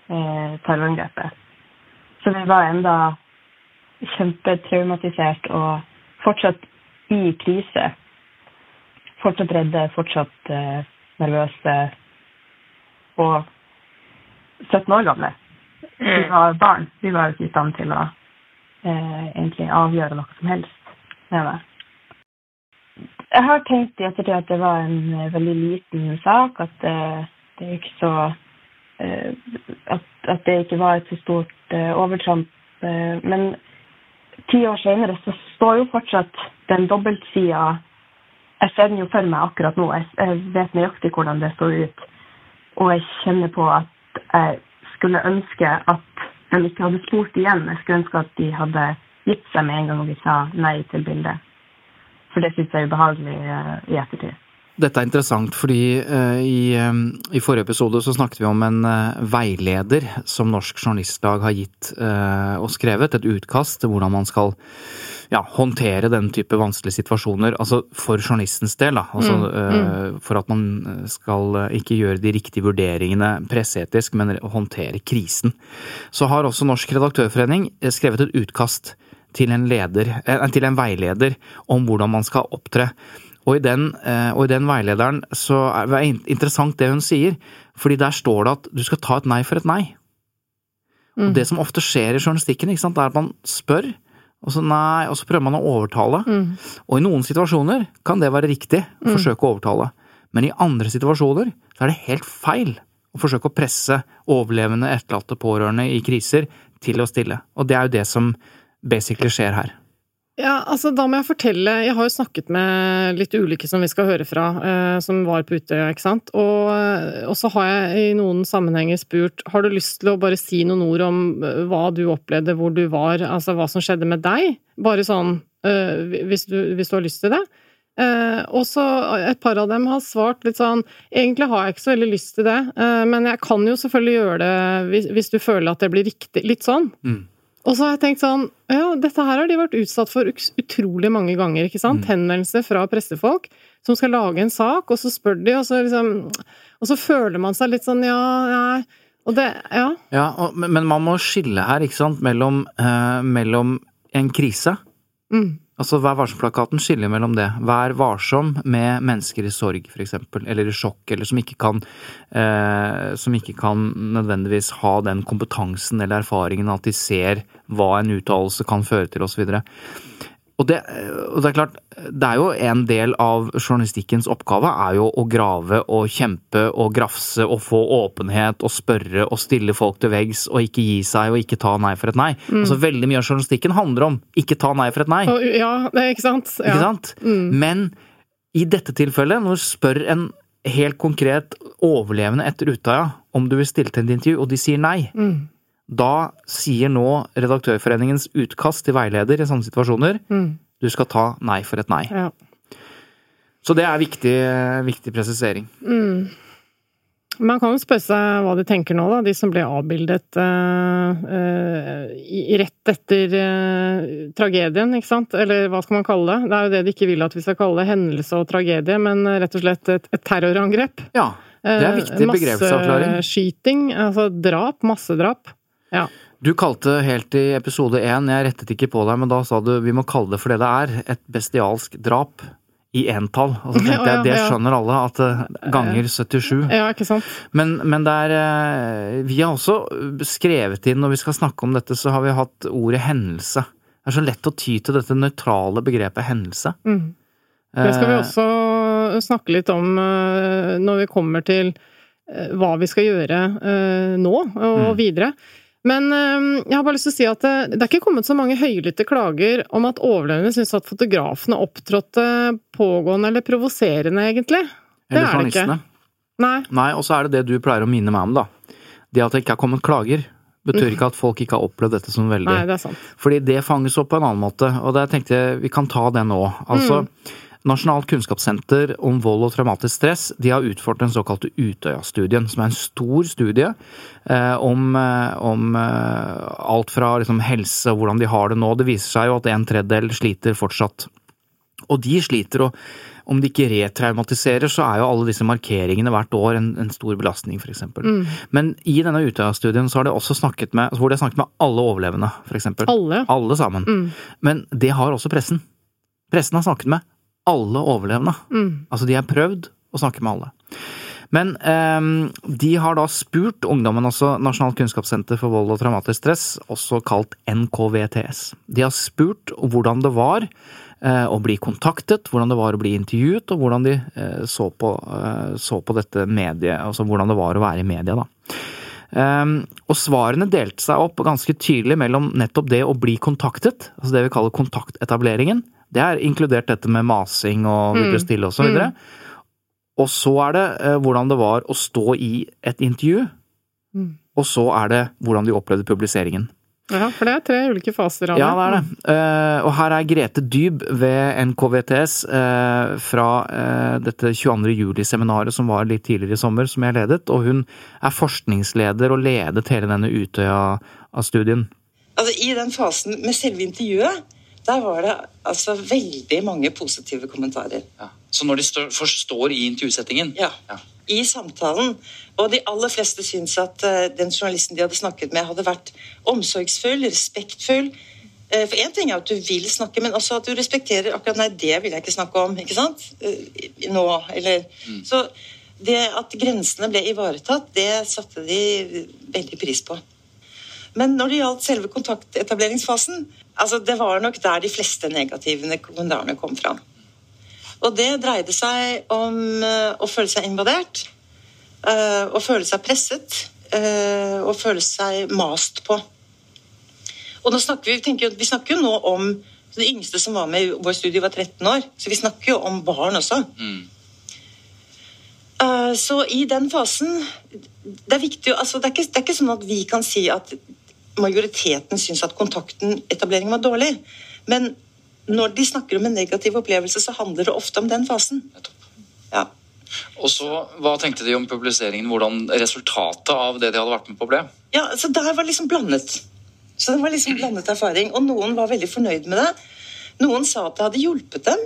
[SPEAKER 5] eh, terrorangrepet. Så vi var enda kjempetraumatisert og fortsatt i krise. Fortsatt redde, fortsatt eh, nervøse og 17 år gamle. Vi var barn. Vi var ikke i stand til å eh, egentlig avgjøre noe som helst med det. Jeg har tenkt i ettertid at det var en eh, veldig liten sak. At det, det er ikke så Eh, at, at, det ikke var et så stort uh, overtramp. Uh, men ti år senere så står jo fortsatt den dobbeltsida Jeg ser den jo for meg akkurat nå. Jeg, vet nøyaktig hvordan det står ut. Og jeg kjenner på at jeg skulle ønske at de ikke hadde spurt igjen. Jeg skulle ønske at de hadde gitt seg med en gang vi sa nei til bildet. For det syns jeg er ubehagelig i ettertid.
[SPEAKER 2] Dette er interessant fordi uh, i, um, i, forrige episode så snakket vi om en uh, veileder som Norsk Journalistlag har gitt uh, og skrevet. Et utkast til hvordan man skal ja, håndtere den type vanskelige situasjoner. Altså for journalistens del, da. Altså, mm, mm. For at man skal ikke gjøre de riktige vurderingene presseetisk, men håndtere krisen. Så har også Norsk Redaktørforening skrevet et utkast til en, leder, til en veileder om hvordan man skal opptre. Og i, den, eh, og i den veilederen så er det interessant det hun sier, fordi der står det at du skal ta et nei for et nei. Mm. Og det som ofte skjer i journalistikken, ikke sant, er at man spør, og så nei, og så prøver man å overtale. Mm. Og i noen situasjoner kan det være riktig å mm. forsøke å overtale, men i andre situasjoner så er det helt feil å forsøke å presse overlevende, etterlatte, pårørende i kriser til å stille. Og det er jo det som basically skjer her.
[SPEAKER 3] Ja, altså da må jeg fortelle Jeg har jo snakket med litt ulike som vi skal høre fra, eh, som var på Utøya, ikke sant. Og, eh, og, så har jeg i noen sammenhenger spurt har du lyst til å bare si noen ord om eh, hva du opplevde, hvor du var, altså hva som skjedde med deg? Bare sånn eh, hvis, du, hvis, du, har lyst til det. Eh, og så et par av dem har svart litt sånn Egentlig har jeg ikke så veldig lyst til det, eh, men jeg kan jo selvfølgelig gjøre det hvis, hvis, du føler at det blir riktig. Litt sånn. Mm. Og så har jeg tenkt sånn Ja, dette her har de vært utsatt for utrolig mange ganger, ikke sant? Mm. Henvendelser fra pressefolk som skal lage en sak, og så spør de, og så liksom Og så føler man seg litt sånn Ja, nei og det Ja.
[SPEAKER 2] ja og, men man må skille her, ikke sant, mellom, eh, mellom en krise mm Altså, Vær varsom-plakaten skiller mellom det. Vær varsom med mennesker i sorg, eksempel, eller i sjokk, eller som ikke kan eh, Som ikke kan nødvendigvis ha den kompetansen eller erfaringen at de ser hva en uttalelse kan føre til, osv. Og det, og det, er klart, det er jo en del av journalistikkens oppgave er jo å grave og kjempe og grafse og få åpenhet og spørre og stille folk til veggs og ikke gi seg og ikke ta nei for et nei. Mm. Altså Veldig mye av journalistikken handler om ikke ta nei for et nei.
[SPEAKER 3] Ja, det er ikke sant.
[SPEAKER 2] Ja. Ikke sant? Mm. Men i dette tilfellet, når du spør en helt konkret overlevende etter Utøya om du vil stille til et intervju, og de sier nei, mm da sier nå Redaktørforeningens utkast til veileder i sånne situasjoner mm. du skal ta nei for et nei. Ja. Så det er viktig, viktig presisering. Mm.
[SPEAKER 3] Man kan jo spørre seg hva de tenker nå, da, de som ble avbildet uh, uh, rett etter uh, tragedien, ikke sant? Eller hva skal man kalle det? Det er jo det de ikke vil at vi skal kalle det, hendelse og tragedie, men rett og slett et, et terrorangrep.
[SPEAKER 2] Ja, det er viktig begrepsavklaring.
[SPEAKER 3] Masseskyting, altså drap, massedrap. Ja.
[SPEAKER 2] Du kalte helt i episode én, jeg rettet ikke på deg, men da sa du vi må kalle det for det det er, et bestialsk drap. I entall. Og så tenkte jeg, det skjønner alle, at eh, ganger 77.
[SPEAKER 3] Ja, ikke sant.
[SPEAKER 2] Men, men det er eh, Vi har også skrevet inn, når vi skal snakke om dette, så har vi hatt ordet hendelse. Det er så lett å ty til dette nøytrale begrepet hendelse. Mm.
[SPEAKER 3] Det skal vi eh, også snakke litt om når vi kommer til hva vi skal gjøre nå og mm. videre. Men ehm, jeg har bare lyst til å si at det, det er ikke kommet så mange høylytte klager om at overlevende syns at fotografene opptrådte pågående eller provoserende, egentlig. Det eller er det ikke. Nei.
[SPEAKER 2] Nei, og så er det det du pleier å minne meg om, da. Det at det ikke har kommet klager, betyr ikke at folk ikke har opplevd dette som veldig
[SPEAKER 3] Nei, det er sant.
[SPEAKER 2] Fordi det fanges opp på en annen måte, og der tenkte jeg vi kan ta det nå. Altså, mm. Nasjonalt kunnskapssenter om vold og traumatisk stress de har utført den såkalte Utøya-studien, som er en stor studie eh, om, eh, om eh, alt fra liksom, helse og hvordan de har det nå. Det viser seg jo at en tredjedel sliter fortsatt. Og de sliter, og om de ikke retraumatiserer, så er jo alle disse markeringene hvert år en, en stor belastning, f.eks. Mm. Men i denne Utøya-studien så har de også snakket med, hvor de har snakket med alle overlevende, f.eks.
[SPEAKER 3] Alle?
[SPEAKER 2] Alle sammen. Mm. Men det har også pressen. Pressen har snakket med alle overlevende. Mm. Altså, de har prøvd å snakke med alle. Men eh, de har da spurt ungdommen, altså Nasjonalt kunnskapssenter for vold og traumatisk stress, også kalt NKVTS. De har spurt hvordan det var eh, å bli kontaktet, hvordan det var å bli intervjuet, og hvordan de eh, så, på, eh, så, på, dette mediet, altså hvordan det var å være i media, da. Um, og svarene delte seg opp ganske tydelig mellom nettopp det å bli kontaktet, altså det vi kaller kontaktetableringen, det er inkludert dette med masing og ville stille osv. og så videre. Mm. Og så er det eh, hvordan det var å stå i et intervju. Mm. Og så er det hvordan de opplevde publiseringen.
[SPEAKER 3] Ja, for det er tre ulike faser av
[SPEAKER 2] det. Ja, det er det. Uh, og her er Grete Dyb ved NKVTS uh, fra uh, dette 22. juli-seminaret som var litt tidligere i sommer, som jeg ledet. Og hun er forskningsleder og ledet hele denne Utøya-studien.
[SPEAKER 6] Altså, I den fasen med selve intervjuet der var det altså veldig mange positive kommentarer. Ja.
[SPEAKER 2] Så når de stør, forstår i intervjusettingen?
[SPEAKER 6] Ja. ja. I samtalen. Og de aller fleste syns at uh, den journalisten de hadde snakket med, hadde vært omsorgsfull, respektfull. Uh, for én ting er at du vil snakke, men også at du respekterer akkurat Nei, det vil jeg ikke snakke om. ikke sant? Uh, nå, eller mm. Så det at grensene ble ivaretatt, det satte de veldig pris på. Men når det gjaldt selve kontaktetableringsfasen, altså det var nok der de fleste negative kommentarene kom fram. Og det dreide seg om uh, å føle seg invadert, uh, å føle seg presset, uh, å føle seg mast på. Og nå snakker vi, tenker, vi snakker jo nå om Det yngste som var med i vår studie, var 13 år, så vi snakker jo om barn også. Mm. Så i den fasen det er, viktig, altså det, er ikke, det er ikke sånn at vi kan si at majoriteten syns at kontakten-etableringen var dårlig. Men når de snakker om en negativ opplevelse, så handler det ofte om den fasen. Ja.
[SPEAKER 2] Og så, Hva tenkte de om publiseringen? Hvordan resultatet av det de hadde vært med på, ble?
[SPEAKER 6] Ja, så Der var liksom blandet. Så det var liksom blandet erfaring. Og noen var veldig fornøyd med det. Noen sa at det hadde hjulpet dem.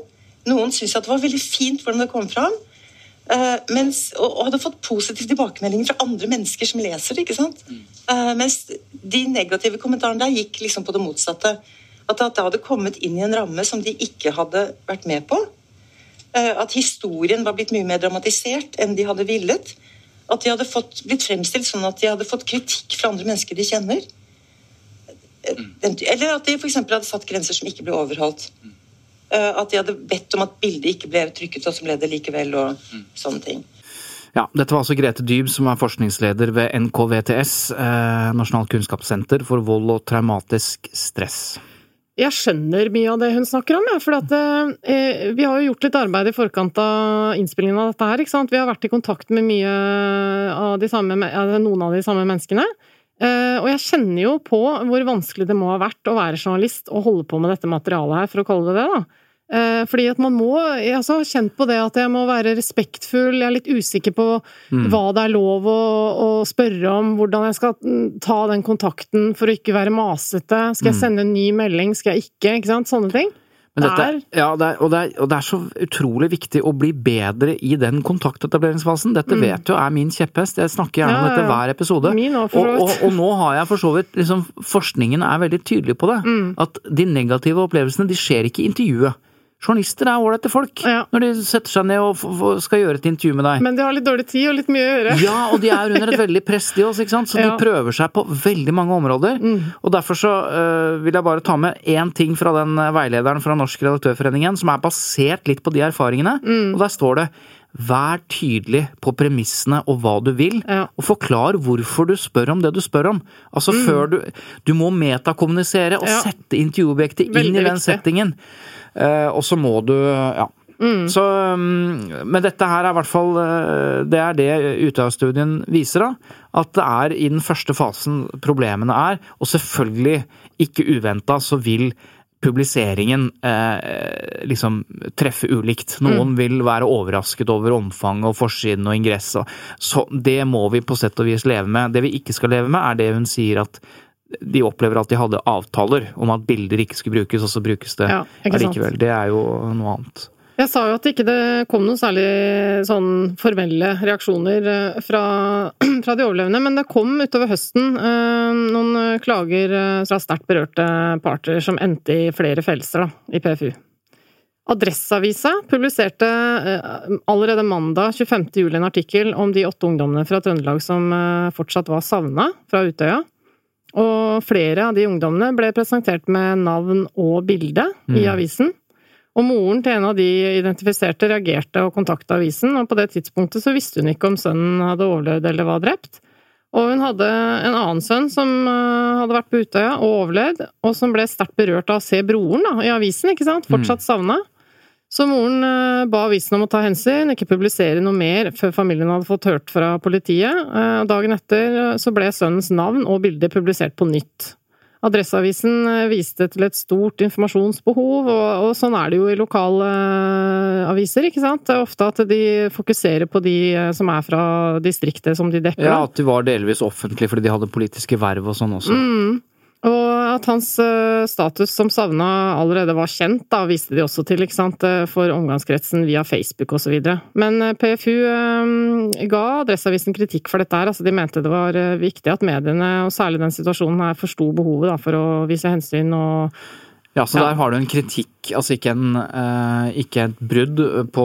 [SPEAKER 6] Noen syntes at det var veldig fint hvordan det kom fram. Uh, mens, og, og, hadde fått positive tilbakemeldinger fra andre mennesker som leser det. ikke sant? Uh, mens de negative kommentarene der gikk liksom på det motsatte. At det hadde kommet inn i en ramme som de ikke hadde vært med på. Uh, at historien var blitt mye mer dramatisert enn de hadde villet. At de hadde fått, blitt fremstilt sånn at de hadde fått kritikk fra andre mennesker de kjenner. Eller at de f.eks. hadde satt grenser som ikke ble overholdt. At de hadde bedt om at bildet ikke ble trykket, og så ble det likevel, og sånne ting.
[SPEAKER 2] Ja, Dette var altså Grete Dyb, som er forskningsleder ved NKVTS, eh, Nasjonalt kunnskapssenter for vold og traumatisk stress.
[SPEAKER 3] Jeg skjønner mye av det hun snakker om, ja, for at, eh, vi har jo gjort litt arbeid i forkant av innspillingen av dette her. ikke sant? Vi har vært i kontakt med mye av de samme, noen av de samme menneskene. Eh, og jeg kjenner jo på hvor vanskelig det må ha vært å være journalist og holde på med dette materialet her, for å kalle det det, da. Eh, fordi at man må Jeg har altså kjent på det at jeg må være respektfull, jeg er litt usikker på mm. hva det er lov å, å, spørre om, hvordan jeg skal mm, ta den kontakten for å ikke være masete, skal jeg mm. sende en ny melding, skal jeg ikke, ikke sant, sånne ting.
[SPEAKER 2] Dette, ja, det er, og, det er, og, det er, så utrolig viktig å bli bedre i den kontaktetableringsfasen. Dette mm. vet jo er min kjepphest, jeg snakker gjerne ja, om dette hver episode. Og, og, og, nå har jeg for så vidt liksom, Forskningen er veldig tydelig på det. Mm. At de negative opplevelsene de skjer ikke i intervjuet. Journalister er ålreite folk ja. når de setter seg ned og skal gjøre et intervju med deg.
[SPEAKER 3] Men de har litt dårlig tid og litt mye å gjøre.
[SPEAKER 2] Ja, og de er under et veldig press, de også, ikke sant. Så ja. de prøver seg på veldig mange områder. Mm. Og derfor så uh, vil jeg bare ta med én ting fra den eh, veilederen fra Norsk Redaktørforeningen, som er basert litt på de erfaringene. Mm. Og der står det Vær tydelig på premissene og hva du vil, ja. og forklar hvorfor du spør om det du spør om. Altså mm. før du Du må metakommunisere og ja. sette intervjuobjektet inn i den viktig. settingen. Uh, og så må du Ja. Mm. Så, um, men dette her er i hvert fall eh, Det er det Utøya-studien viser, da. At det er i den første fasen problemene er. Og selvfølgelig, ikke uventa, så vil publiseringen eh, liksom treffe ulikt. Noen mm. vil være overrasket over omfanget og forsiden og ingress. Så det må vi på sett og vis leve med. Det vi ikke skal leve med, er det hun sier at de opplever at de hadde avtaler om at bilder ikke skulle brukes, og så brukes det ja. Det er jo noe annet.
[SPEAKER 3] Jeg sa jo at ikke det kom noen særlig sånn formelle reaksjoner eh, fra, fra, de overlevende, men det kom utover høsten eh, noen klager eh, fra sterkt berørte parter som endte i flere fellelser i PFU. Adresseavisa publiserte allerede mandag 25. juli en artikkel om de åtte ungdommene fra Trøndelag som fortsatt var savna fra Utøya. Og flere av de ungdommene ble presentert med navn og bilde mm. i avisen. Og moren til en av de identifiserte reagerte og kontakta avisen, og på det tidspunktet så visste hun ikke om sønnen hadde overlevd eller var drept. Og hun hadde en annen sønn som eh, hadde vært på Utøya og overlevd, og som ble sterkt berørt av å se broren da, i avisen, ikke sant, fortsatt mm. savna. Så moren eh, ba avisen om å ta hensyn, ikke publisere noe mer før familien hadde fått hørt fra politiet. Eh, dagen etter så ble sønnens navn og bilde publisert på nytt. Adresseavisen viste til et stort informasjonsbehov, og, og sånn er det jo i lokale aviser, ikke sant? Det er ofte at de fokuserer på de som er fra distriktet som de dekker.
[SPEAKER 2] Ja, at de var delvis offentlige fordi de hadde politiske verv og sånn også.
[SPEAKER 3] Mm. Og at hans eh, status som savna allerede var kjent, da, viste de også til, eh, for omgangskretsen via Facebook osv. Men eh, PFU ga Adresseavisen kritikk for dette her. Altså, de mente det var viktig at mediene, og særlig den situasjonen her, forsto behovet da, for å vise hensyn og
[SPEAKER 2] ja, så ja. der har du en kritikk, altså ikke, en, uh, ikke et brudd på,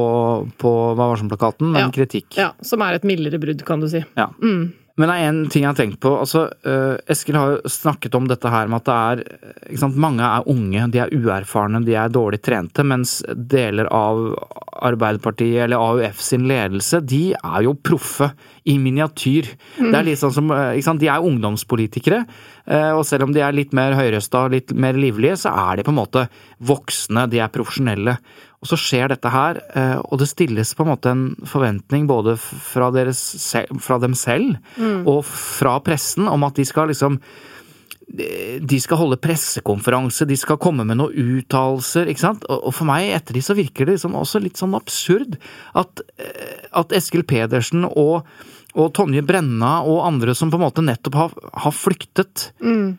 [SPEAKER 2] på Hva var som-plakaten, men
[SPEAKER 3] ja.
[SPEAKER 2] kritikk.
[SPEAKER 3] Ja, som er et mildere brudd, kan du si.
[SPEAKER 2] Ja. Mm. Men det er en ting jeg har tenkt på. altså uh, Eskil har jo snakket om dette her med at det er ikke sant, Mange er unge, de er uerfarne, de er dårlig trente. Mens deler av Arbeiderpartiet eller AUF sin ledelse, de er jo proffe i miniatyr. Mm. Det er litt sånn som, eh, ikke sant, De er ungdomspolitikere, og selv om de er litt mer høyrøsta, litt mer livlige, så er de på en måte voksne, de er profesjonelle. Og så skjer dette her, eh, og det stilles på en måte en forventning både fra, deres, fra dem selv mm. og fra pressen om at de skal liksom de skal holde pressekonferanse, de skal komme med noen uttalelser, ikke sant. Og for meg etter de, så virker det liksom også litt sånn absurd at, eh, at Eskil Pedersen og, og Tonje Brenna og andre som på en måte nettopp har, har flyktet,
[SPEAKER 3] Mm.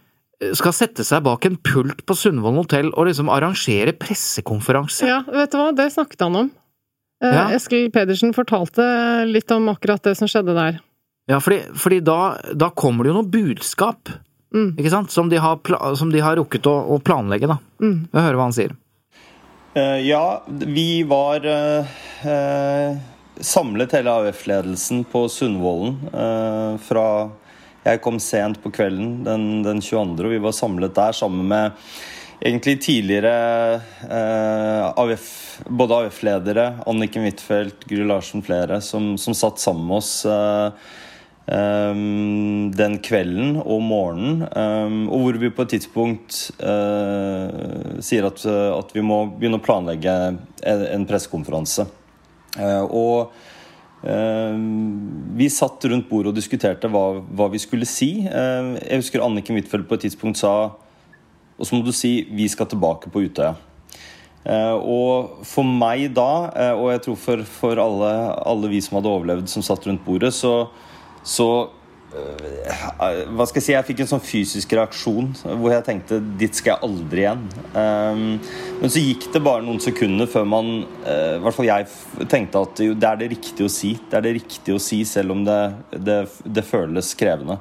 [SPEAKER 2] Skal sette seg bak en pult på Sundvolden hotell og liksom arrangere pressekonferanse.
[SPEAKER 3] Ja, vet du hva, det snakket han om. Eh,
[SPEAKER 2] Ja.
[SPEAKER 3] Eskil Pedersen fortalte litt om akkurat det som skjedde der.
[SPEAKER 2] Ja, fordi, fordi da, da kommer det jo noe budskap,
[SPEAKER 3] Mm.
[SPEAKER 2] ikke sant, som de har, som de har rukket å, å planlegge, da.
[SPEAKER 3] Mm.
[SPEAKER 2] Vi hører hva han sier.
[SPEAKER 4] Uh, ja, vi var uh, uh, samlet hele AUF-ledelsen på Sundvolden eh, fra Jeg kom sent på kvelden den, den 22., og vi var samlet der sammen med egentlig tidligere eh, AUF, både AUF-ledere, Anniken Huitfeldt, Gry Larsen flere, som, som satt sammen med oss. eh, Um, den kvelden og morgenen, um, og hvor vi på et tidspunkt uh, sier at, at vi må begynne å planlegge en, en pressekonferanse. Uh, og vi satt rundt bordet og diskuterte hva, hva vi skulle si. jeg husker Anniken Huitfeldt på et tidspunkt sa Og så må du si 'vi skal tilbake på Utøya'. og for meg da, og jeg tror for, for alle, alle vi som hadde overlevd som satt rundt bordet, så så Hva skal jeg si? Jeg fikk en sånn fysisk reaksjon hvor jeg tenkte dit skal jeg aldri igjen. Um, men så gikk det bare noen sekunder før man uh, I hvert fall jeg tenkte at jo, det er det riktige å si. Det er det riktige å si, selv om det, det, det føles krevende.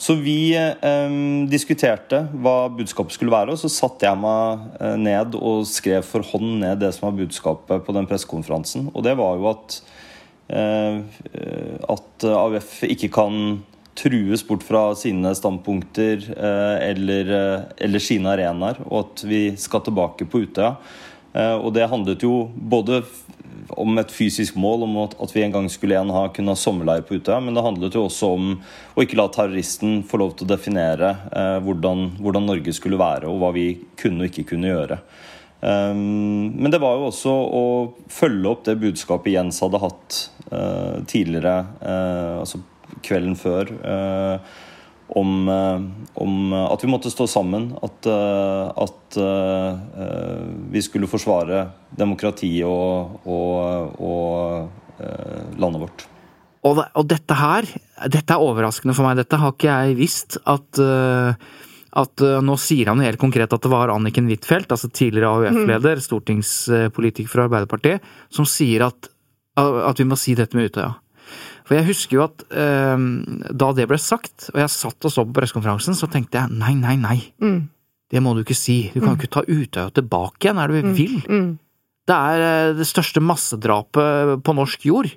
[SPEAKER 4] Så vi eh, diskuterte hva budskapet skulle være, og så satte jeg meg uh, ned og skrev for hånd ned det som var budskapet på den pressekonferansen. Og det var jo at at AUF ikke kan trues bort fra sine standpunkter eller, eller sine arenaer, og at vi skal tilbake på Utøya. Og det handlet jo både om et fysisk mål, om at vi en gang skulle igjen ha kunne ha sommerleir på Utøya, men det handlet jo også om å ikke la terroristen få lov til å definere hvordan, hvordan Norge skulle være, og hva vi kunne og ikke kunne gjøre. Men det var jo også å følge opp det budskapet Jens hadde hatt tidligere, altså kvelden før, uh, om, om, at vi måtte stå sammen. At, at vi skulle forsvare demokratiet og, og, og landet vårt.
[SPEAKER 2] Og, og, dette her, dette er overraskende for meg. Dette har ikke jeg visst. At at nå sier han helt konkret at det var Anniken Huitfeldt, altså tidligere AUF-leder, mm. stortingspolitiker fra Arbeiderpartiet, som sier at, at, vi må si dette med Utøya. For jeg husker jo at eh, da det ble sagt, og jeg satt og så på pressekonferansen, så tenkte jeg nei, nei, nei. Mm. Det må du ikke si. Du kan jo ikke ta Utøya tilbake igjen, er det du vil? Det er uh, det største massedrapet på norsk jord.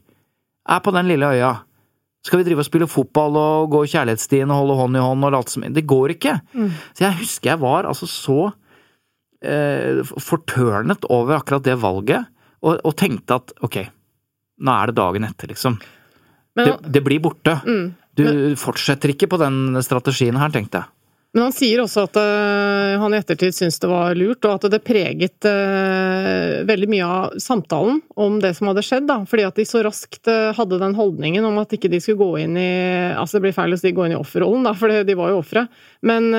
[SPEAKER 2] Er på den lille øya. Skal vi drive og spille fotball og gå kjærlighetsstien og holde hånd i hånd og late som Det går ikke! Mm. Så jeg husker jeg var altså så eh, fortørnet over akkurat det valget, og, og, tenkte at ok, nå er det dagen etter, liksom. Men, det, det, blir borte. Mm, du men, fortsetter ikke på den strategien her, tenkte jeg.
[SPEAKER 3] Men han sier også at uh, han i ettertid syns det var lurt, og at det preget uh, veldig mye av samtalen om det som hadde skjedd. da, Fordi at de så raskt uh, hadde den holdningen om at ikke de skulle gå inn i Altså det blir feil å si gå inn i offerrollen, da, for de var jo ofre. Men,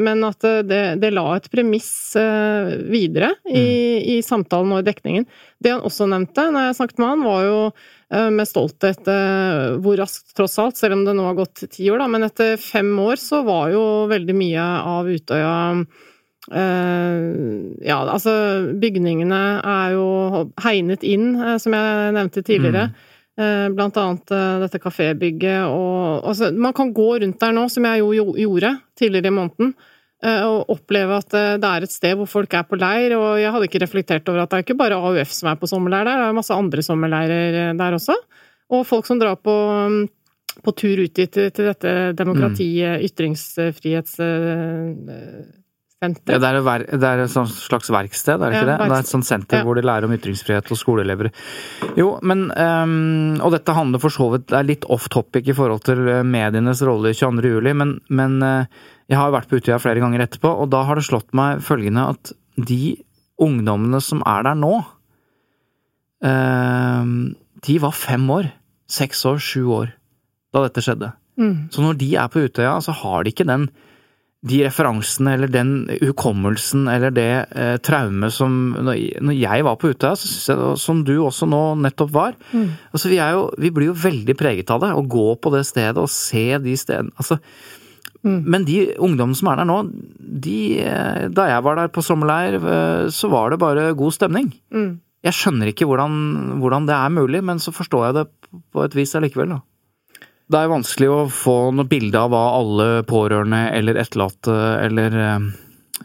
[SPEAKER 3] men, at det, det, la et premiss videre i, mm. i samtalen og i dekningen. Det han også nevnte når jeg snakket med han, var jo med stolthet hvor raskt, tross alt, selv om det nå har gått ti år, da, men etter fem år så var jo veldig mye av Utøya Ja, altså bygningene er jo hegnet inn, som jeg nevnte tidligere. Mm. Blant annet dette kafébygget og altså, Man kan gå rundt der nå, som jeg jo gjorde tidligere i måneden og oppleve at det er et sted hvor folk er på leir. Og jeg hadde ikke reflektert over at det er ikke bare AUF som er på sommerleir der, det er masse andre sommerleirer der også. Og folk som drar på, på tur ut til, til dette demokratiet, mm. ytringsfrihetssenter.
[SPEAKER 2] Ja, det, er, det er et slags verksted, er det ikke det? Det er et sånt senter ja. hvor de lærer om ytringsfrihet og skoleelever. Jo, men um, Og dette handler for så vidt Det er litt off topic i forhold til medienes rolle 22. juli, men, men uh, jeg har vært på Utøya flere ganger etterpå, og da har det slått meg følgende at de ungdommene som er der nå, uh, de var fem år. Seks år, sju år da dette skjedde. Mm. Så når de er på Utøya, så har de ikke den de referansene eller den hukommelsen eller det eh, traumet som Når jeg var på Utøya, jeg, som du også nå nettopp var mm. altså vi, jo, vi, blir jo veldig preget av det. Å gå på det stedet og se de stedene altså, mm. Men de ungdommene som er der nå, de eh, Da jeg var der på sommerleir, eh, så var det bare god stemning. Mm. Jeg skjønner ikke hvordan, hvordan, det er mulig, men så forstår jeg det på et vis allikevel, da. Det er vanskelig å få noe bilde av hva alle pårørende eller etterlatte eller, eh,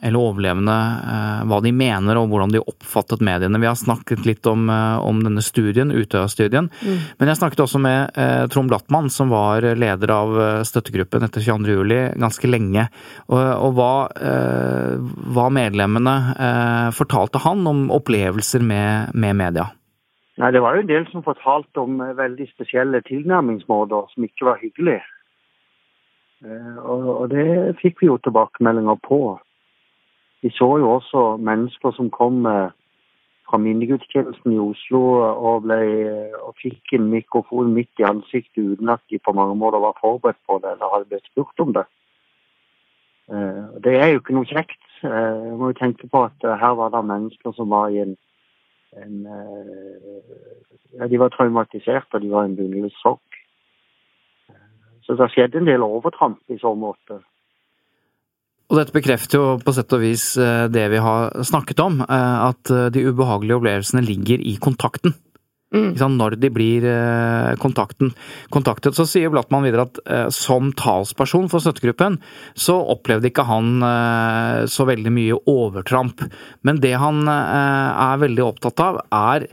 [SPEAKER 2] eller overlevende eh, hva de mener og hvordan de oppfattet mediene. Vi har snakket litt om, eh, om denne studien, Utøya-studien. Mm. Men jeg snakket også med eh, Trond Blattmann, som var leder av støttegruppen etter 22.07. ganske lenge. Og, og hva, hva, medlemmene fortalte han om opplevelser med, med media.
[SPEAKER 7] Nei, Det var jo en del som fortalte om veldig spesielle tilnærmingsmåter som ikke var hyggelige. Eh, og det fikk vi jo tilbakemeldinger på. Vi så jo også mennesker som kom eh, fra minnegudstjenesten i Oslo og, ble, og fikk en mikrofon midt i ansiktet uten at de på mange måter var forberedt på det eller hadde blitt spurt om det. Det er jo ikke noe kjekt. Jeg må jo tenke på at her var det mennesker som var i en en, eh, ja, De var traumatisert, og de var i en bunnløs sorg. Så det har skjedd en del overtramp i så måte.
[SPEAKER 2] Og dette bekrefter jo på sett og vis eh, det vi har snakket om, eh, at de ubehagelige opplevelsene ligger i kontakten. Mm. Når de blir eh, kontakten, kontaktet. Så sier Blattmann videre at eh, som talsperson for støttegruppen, så opplevde ikke han eh, så veldig mye overtramp. Men det han er veldig opptatt av, er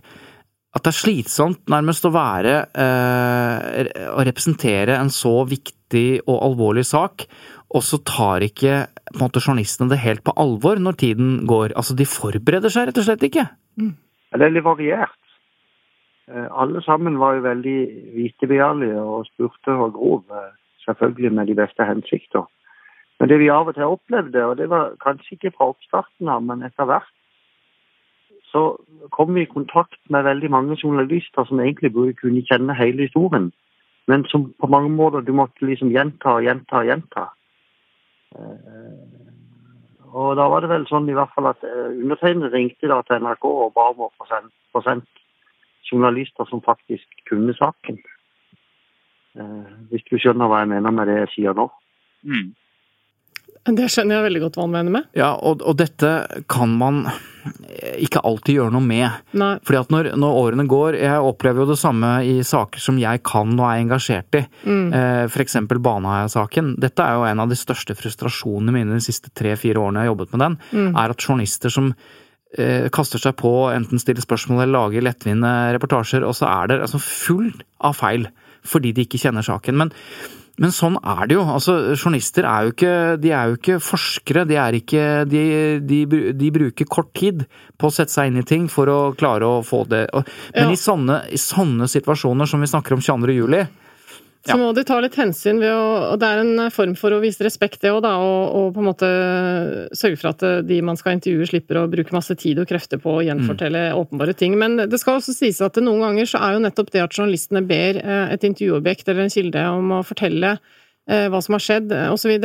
[SPEAKER 2] at det er slitsomt nærmest å være Å representere en så viktig og alvorlig sak, og så tar ikke på en måte, journalistene det helt på alvor når tiden går. Altså, de forbereder seg rett og slett ikke.
[SPEAKER 7] Mm. Det er litt variert. Eh, alle sammen var jo veldig vitebegjærlige og spurte og grov, eh, selvfølgelig med de beste hensikter. Men det vi av og til opplevde, og det var kanskje ikke fra oppstarten av, men etter hvert, så kom vi i kontakt med veldig mange journalister som egentlig burde kunne kjenne hele historien, men som på mange måter du måtte liksom gjenta og gjenta og gjenta. Eh, og da var det vel sånn i hvert fall at undertegnede ringte da til NRK og ba om å få sendt journalister som faktisk kunne saken. Eh, hvis du skjønner hva jeg mener med det jeg sier nå. Mm.
[SPEAKER 3] Det skjønner jeg veldig godt hva han mener med.
[SPEAKER 2] Ja, og, og, dette kan man ikke alltid gjøre noe med.
[SPEAKER 3] Nei.
[SPEAKER 2] Fordi at når, når, årene går Jeg opplever jo det samme i saker som jeg kan og er engasjert i. Mm. Eh, F.eks. Baneheia-saken. Dette er jo en av de største frustrasjonene mine de siste tre-fire årene jeg har jobbet med den. Mm. Er at journalister som Eh, kaster seg på, enten stiller spørsmål eller lager lettvinte reportasjer, og så er det altså full av feil fordi de ikke kjenner saken. Men, men, sånn er det jo. Altså, journalister er jo ikke, de er jo ikke forskere. De, er ikke, de, de, de, bruker kort tid på å sette seg inn i ting for å klare å få det. Men ja. i, sånne, i sånne situasjoner som vi snakker om 22. juli,
[SPEAKER 3] så må de ta litt hensyn ved å Og det er en form for å vise respekt, det òg, da. Og, og, på en måte sørge for at de man skal intervjue, slipper å bruke masse tid og krefter på å gjenfortelle mm. åpenbare ting. Men det skal også sies at noen ganger så er jo nettopp det at journalistene ber eh, et intervjuobjekt eller en kilde om å fortelle eh, hva som har skjedd, osv.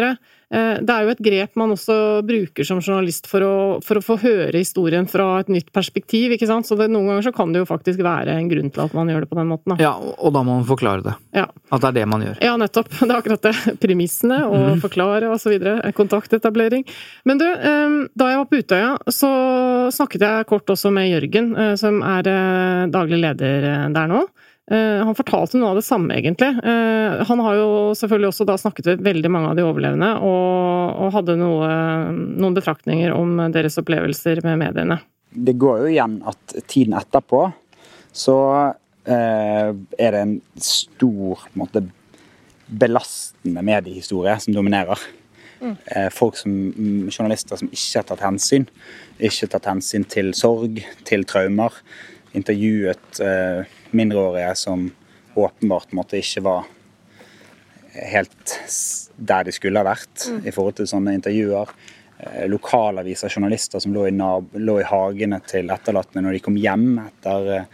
[SPEAKER 3] Eh, det er jo et grep man også bruker som journalist for å, for å, få høre historien fra et nytt perspektiv, ikke sant. Så det, noen ganger så kan det jo faktisk være en grunn til at man gjør det på den måten.
[SPEAKER 2] Da. Ja, og da må man forklare det.
[SPEAKER 3] Ja.
[SPEAKER 2] At det er det man gjør.
[SPEAKER 3] Ja, nettopp. Det er akkurat det. Premissene og mm. forklare videre. Kontaktetablering. Men du, eh, da jeg var på Utøya, så snakket jeg kort også med Jørgen, eh, som er daglig leder der nå. Eh, han fortalte noe av det samme, egentlig. Eh, han har jo selvfølgelig også da snakket med veldig mange av de overlevende, og, og hadde noe, noen betraktninger om deres opplevelser med mediene.
[SPEAKER 8] Det går jo igjen at tiden etterpå så eh, er det en stor på en måte, belastende mediehistorie som dominerer. Mm. Eh, folk som, mm, Journalister som ikke har tatt hensyn. Ikke tatt hensyn til sorg, til traumer. Intervjuet eh, mindreårige som åpenbart måtte ikke var helt der de skulle ha vært mm. i forhold til sånne intervjuer. Eh, lokalaviser, journalister som lå i, lå i hagene til etterlatte når de kom hjem etter, eh,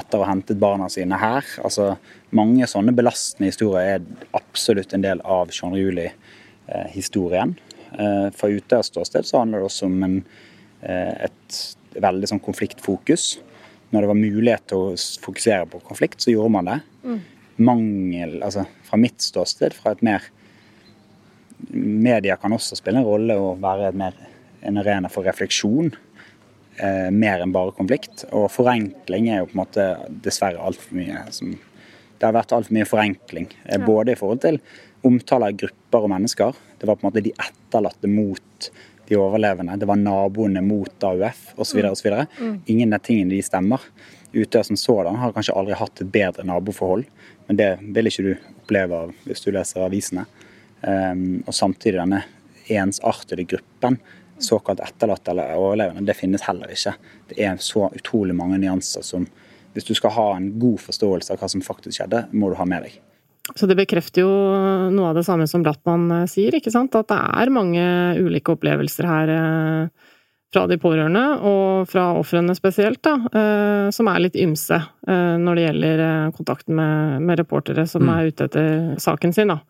[SPEAKER 8] etter å ha hentet barna sine her. Altså, mange sånne belastende historier er absolutt en del av 22. juli-historien. Eh, Fra Utøyas ståsted så handler det også om en, et veldig sånn konfliktfokus. Når det var mulighet til å fokusere på konflikt, så gjorde man det.
[SPEAKER 3] Mm.
[SPEAKER 8] Mangel, altså fra mitt ståsted, fra et mer Media kan også spille en rolle og være et mer, en arena for refleksjon. Eh, mer enn bare konflikt. Og forenkling er jo på en måte dessverre altfor mye som Det har vært altfor mye forenkling. eh, Både i forhold til omtale av grupper og mennesker. Det var på en måte de etterlatte mot de overlevende. Det var naboene mot AUF osv. osv.
[SPEAKER 9] Mm.
[SPEAKER 8] Ingen av tingene de stemmer. Utøya som sådan har kanskje aldri hatt et bedre naboforhold, men det vil ikke du oppleve av hvis du leser avisene. Um, og samtidig denne ensartede gruppen, såkalt etterlatte eller overlevende, det finnes heller ikke. Det er så utrolig mange nyanser som Hvis du skal ha en god forståelse av hva som faktisk skjedde, må du ha med deg.
[SPEAKER 3] Så det bekrefter jo noe av det samme som Blattmann eh, sier, ikke sant? At det er mange ulike opplevelser her eh, fra de pårørende, og fra ofrene spesielt, da, eh, som er litt ymse når det gjelder kontakten med, med reportere som
[SPEAKER 9] Mm.
[SPEAKER 3] er ute etter saken sin, da.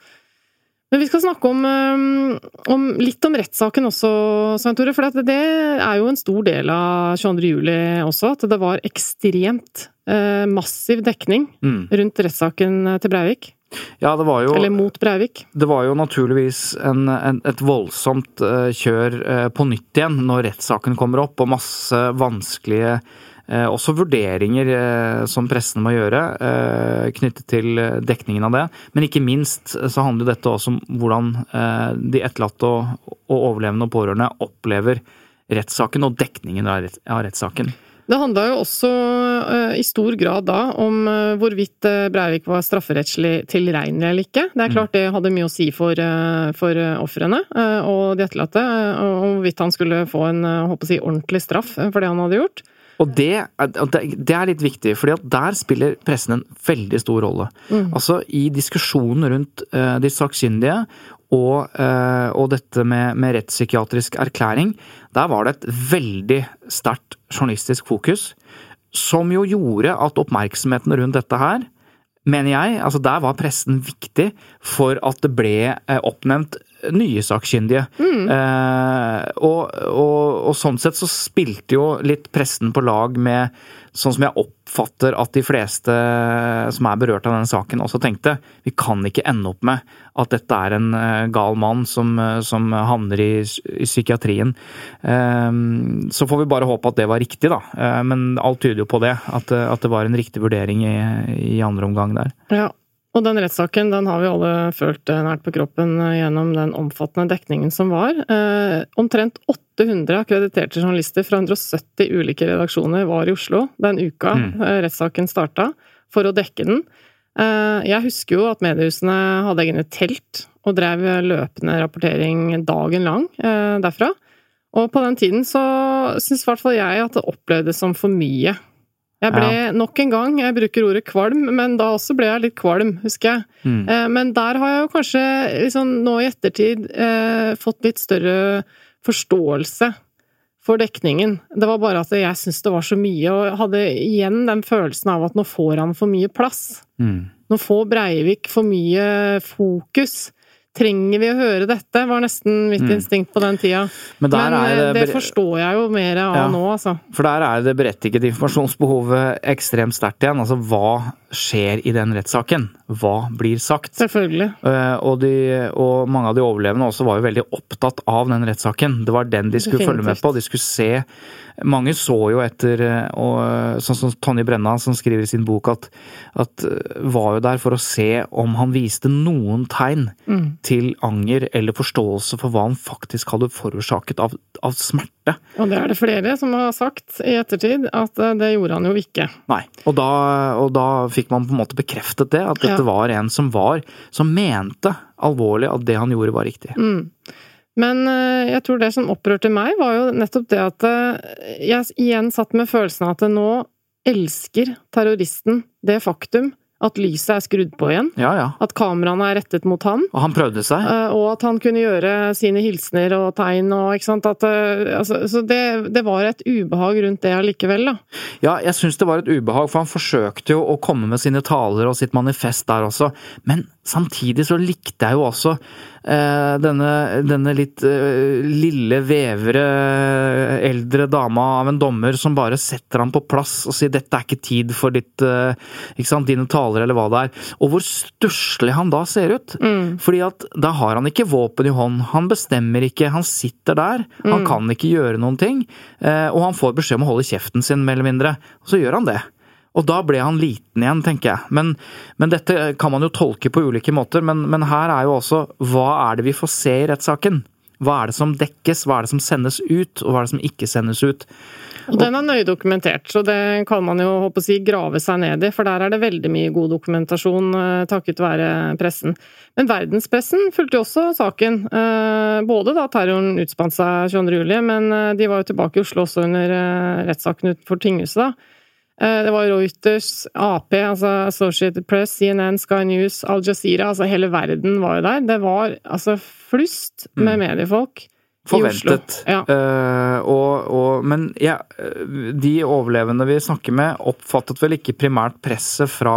[SPEAKER 3] Men vi skal snakke om, om litt om rettssaken også, Svein Tore. For det er jo en stor del av 22. juli også, at det var ekstremt massiv dekning
[SPEAKER 2] Mm.
[SPEAKER 3] rundt rettssaken til Breivik.
[SPEAKER 2] Ja, det var jo
[SPEAKER 3] Eller mot Breivik.
[SPEAKER 2] Det var jo naturligvis en, en, et voldsomt eh, kjør eh, på nytt igjen når rettssaken kommer opp, og masse vanskelige eh, også vurderinger som pressen må gjøre eh, knyttet til dekningen av det. Men ikke minst så handler dette også om hvordan de etterlatte og overlevende og pårørende opplever rettssaken og dekningen av rettssaken.
[SPEAKER 3] Det handla jo også eh, i stor grad da om eh, hvorvidt eh, Breivik var strafferettslig tilregnelig eller ikke. Det er klart det hadde mye å si for, for ofrene og de etterlatte, og hvorvidt han skulle få en håper å si, ordentlig straff for det han hadde gjort.
[SPEAKER 2] Og det, det er litt viktig, for der spiller pressen en veldig stor rolle.
[SPEAKER 3] Mm.
[SPEAKER 2] Altså i diskusjonen rundt de sakkyndige og, eh, og dette med, med rettspsykiatrisk erklæring, der var det et veldig sterkt journalistisk fokus, som jo gjorde at oppmerksomheten rundt dette her, mener jeg, altså der var pressen viktig for at det ble eh, oppnevnt nye sakkyndige. Eh, og, og, og sånn sett så spilte jo litt pressen på lag med Sånn som jeg oppfatter at de fleste som er berørt av denne saken også tenkte. Vi kan ikke ende opp med at dette er en eh, gal mann som, eh, som havner i, i psykiatrien. Eh, så får vi bare håpe at det var riktig, da. Eh, men alt tyder jo på det. At, at det var en riktig vurdering i, i andre omgang der.
[SPEAKER 3] Ja, og den rettssaken den har vi alle følt eh, nært på kroppen eh, gjennom den omfattende dekningen som var. Eh, omtrent 800 akkrediterte journalister fra 170 ulike redaksjoner var i Oslo den uka
[SPEAKER 9] Mm.
[SPEAKER 3] rettssaken starta, for å dekke den. Eh, jeg husker jo at mediehusene hadde egne telt og drev løpende rapportering dagen lang eh, derfra. Og på den tiden så syns i hvert fall jeg at det opplevdes som for mye. Jeg ble
[SPEAKER 9] Ja.
[SPEAKER 3] nok en gang, jeg bruker ordet kvalm, men da også ble jeg litt kvalm, husker jeg.
[SPEAKER 9] Mm.
[SPEAKER 3] Eh, Men der har jeg jo kanskje liksom nå i ettertid eh, fått litt større forståelse for dekningen. Det var bare at jeg syntes det var så mye, og jeg hadde igjen den følelsen av at nå får han for mye plass. Nå får Breivik for mye fokus. Trenger vi å høre dette? var nesten mitt
[SPEAKER 2] Mm.
[SPEAKER 3] instinkt på den tida.
[SPEAKER 2] Men er
[SPEAKER 3] eh,
[SPEAKER 2] det
[SPEAKER 3] det forstår jeg jo mer av
[SPEAKER 2] Ja.
[SPEAKER 3] nå, altså.
[SPEAKER 2] For der er det berettiget informasjonsbehovet ekstremt sterkt igjen. Altså hva skjer i den rettssaken? Hva blir sagt?
[SPEAKER 3] Selvfølgelig.
[SPEAKER 2] Eh, og, de, og mange av de overlevende også var jo veldig opptatt av den rettssaken. Det var den de skulle følge med på. De skulle se Mange så jo etter eh, og Sånn som Tonje Brenna som skriver i sin bok at, at eh, var jo der for å se om han viste noen tegn
[SPEAKER 3] Mm.
[SPEAKER 2] til anger eller forståelse for hva han faktisk hadde forårsaket av, av smerte.
[SPEAKER 3] Og det er det flere som har sagt i ettertid, at eh, det gjorde han jo ikke.
[SPEAKER 2] Nei. Og da, og da fikk man på en måte bekreftet det, at dette
[SPEAKER 3] Ja.
[SPEAKER 2] var en som var Som mente alvorlig at det han gjorde var riktig.
[SPEAKER 3] Mm. Men eh, jeg tror det som opprørte meg, var jo nettopp det at eh, jeg igjen satt med følelsen av at nå elsker terroristen det faktum At lyset er skrudd på igjen.
[SPEAKER 2] Ja, ja.
[SPEAKER 3] At kameraene er rettet mot han.
[SPEAKER 2] Og han prøvde seg.
[SPEAKER 3] Eh, Og at han kunne gjøre sine hilsener og tegn og ikke sant. At, altså, så det, det var et ubehag rundt det allikevel, da.
[SPEAKER 2] Ja, jeg syns det var et ubehag, for han forsøkte jo å komme med sine taler og sitt manifest der også, men samtidig så likte jeg jo også denne, denne litt eh, lille, vevre, eldre dama av en dommer som bare setter ham på plass og sier 'dette er ikke tid for ditt, eh, sant, dine taler', eller hva det er. Og hvor stusslig han da ser ut. Fordi at da har han ikke våpen i hånd, han bestemmer ikke, han sitter der, han kan ikke gjøre noen ting, eh, og han får beskjed om å holde kjeften sin, mer eller mindre. Og så gjør han det. Og da ble han liten igjen, tenker jeg. Men, men dette kan man jo tolke på ulike måter. Men, men her er jo også hva er det vi får se i rettssaken? Hva er det som dekkes, hva er det som sendes ut, og hva er det som ikke sendes ut?
[SPEAKER 3] Og den er nøye dokumentert, så det kan man jo håpe å si grave seg ned i, for der er det veldig mye god dokumentasjon eh, takket være pressen. Men verdenspressen fulgte jo også saken. eh, Både da terroren utspant seg 22.07, men eh, de var jo tilbake i Oslo også under rettssaken utenfor tinghuset, da. Eh, Det var Reuters, Ap, altså Associated Press, CNN, Sky News, Al Jazeera, altså hele verden var jo der. Det var altså flust med mediefolk. i Oslo.
[SPEAKER 2] Forventet.
[SPEAKER 3] Ja.
[SPEAKER 2] Uh, og, og, men ja, de overlevende vi snakker med, oppfattet vel ikke primært presset fra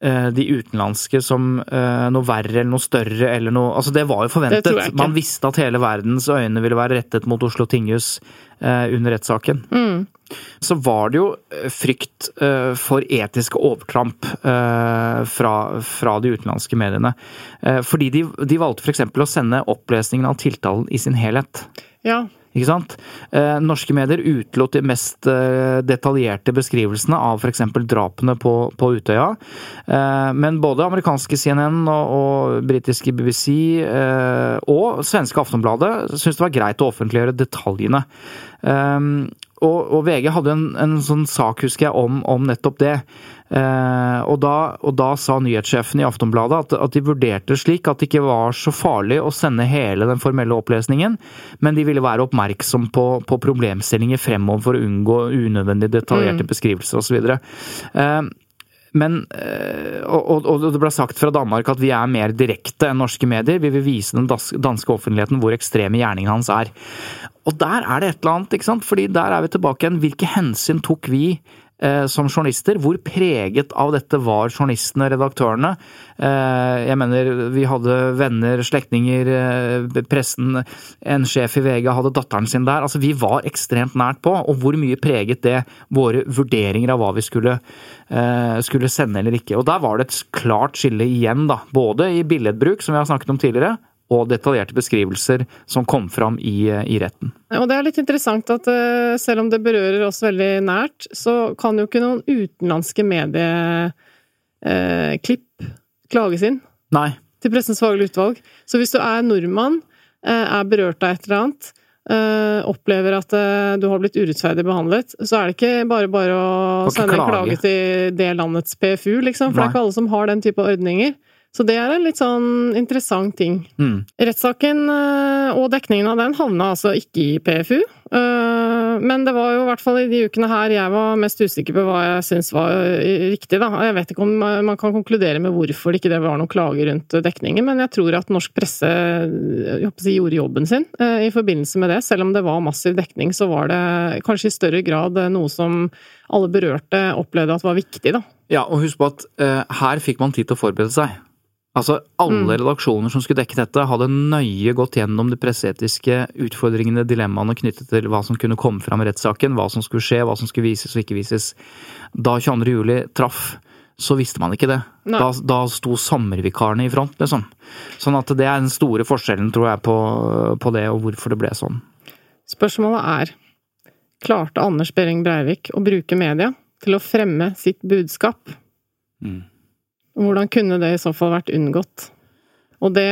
[SPEAKER 2] eh, de utenlandske som uh, noe verre eller noe større eller noe Altså, det var jo forventet. Man visste at hele verdens øyne ville være rettet mot Oslo tinghus under rettssaken.
[SPEAKER 3] Mm.
[SPEAKER 2] Så var det jo eh, frykt eh, for etiske overtramp eh, fra, fra de utenlandske mediene. Fordi de, de valgte f.eks. å sende opplesningen av tiltalen i sin helhet.
[SPEAKER 3] ja.
[SPEAKER 2] Ikke sant? Norske medier utelot de mest detaljerte beskrivelsene av f.eks. drapene på, på Utøya. Men både amerikanske CNN og, og britiske BBC og svenske Aftonbladet syntes det var greit å offentliggjøre detaljene. Og, og VG hadde en, en sånn sak, husker jeg, om, om nettopp det. Eh, og, da, og da sa nyhetssjefen i Aftonbladet at, at de vurderte slik at det ikke var så farlig å sende hele den formelle opplesningen, men de ville være oppmerksom på, på problemstillinger fremover for å unngå unødvendig detaljerte beskrivelser osv. Eh, men, eh, og, og det ble sagt fra Danmark at vi er mer direkte enn norske medier. Vi vil vise den danske offentligheten hvor ekstreme gjerningen hans er. Og der er det et eller annet, ikke sant? Fordi der er vi tilbake igjen. Hvilke hensyn tok vi som journalister? Hvor preget av dette var journalistene, redaktørene? Eh, jeg mener, vi hadde venner, slektninger, eh, pressen, en sjef i VG hadde datteren sin der. Altså, vi var ekstremt nært på, og hvor mye preget det våre vurderinger av hva vi skulle, eh, skulle sende eller ikke. Og der var det et klart skille igjen, da. Både i billedbruk, som vi har snakket om tidligere, og detaljerte beskrivelser som kom fram i, i retten.
[SPEAKER 3] Og det er litt interessant at eh, selv om det berører oss veldig nært, så kan jo ikke noen utenlandske medieklipp klages inn
[SPEAKER 2] Nei.
[SPEAKER 3] til Pressens faglige utvalg. Så hvis du er nordmann, eh, er berørt av et eller annet, eh, opplever at eh, du har blitt urettferdig behandlet, så er det ikke bare bare å sende en
[SPEAKER 2] klage.
[SPEAKER 3] til det landets PFU, liksom, for det er ikke alle som har den type ordninger. Så det er en litt sånn interessant ting.
[SPEAKER 2] Mm.
[SPEAKER 3] Rettssaken eh, og dekningen av den havna altså ikke i PFU. eh, Men det var jo i hvert fall i de ukene her jeg var mest usikker på hva jeg syns var eh, riktig, da. Jeg vet ikke om man kan konkludere med hvorfor det ikke var noen klager rundt dekningen, men jeg tror at norsk presse si, gjorde jobben sin i forbindelse med det. Selv om det var massiv dekning, så var det kanskje i større grad noe som alle berørte opplevde at var viktig, da.
[SPEAKER 2] Ja, og husk på at eh, her fikk man tid til å forberede seg. Altså, alle
[SPEAKER 3] Mm.
[SPEAKER 2] redaksjoner som skulle dekke dette, hadde nøye gått gjennom de presseetiske utfordringene, dilemmaene knyttet til hva som kunne komme fram i rettssaken, hva som skulle skje, hva som skulle vises og ikke vises. Da 22. juli traff, så visste man ikke det. Da, da sto sommervikarene i front, liksom. Sånn at det er den store forskjellen, tror jeg, på, på det, og hvorfor det ble sånn.
[SPEAKER 3] Spørsmålet er klarte Anders Behring Breivik å bruke media til å fremme sitt budskap?
[SPEAKER 2] Mm.
[SPEAKER 3] Hvordan kunne det i så fall vært unngått? Og det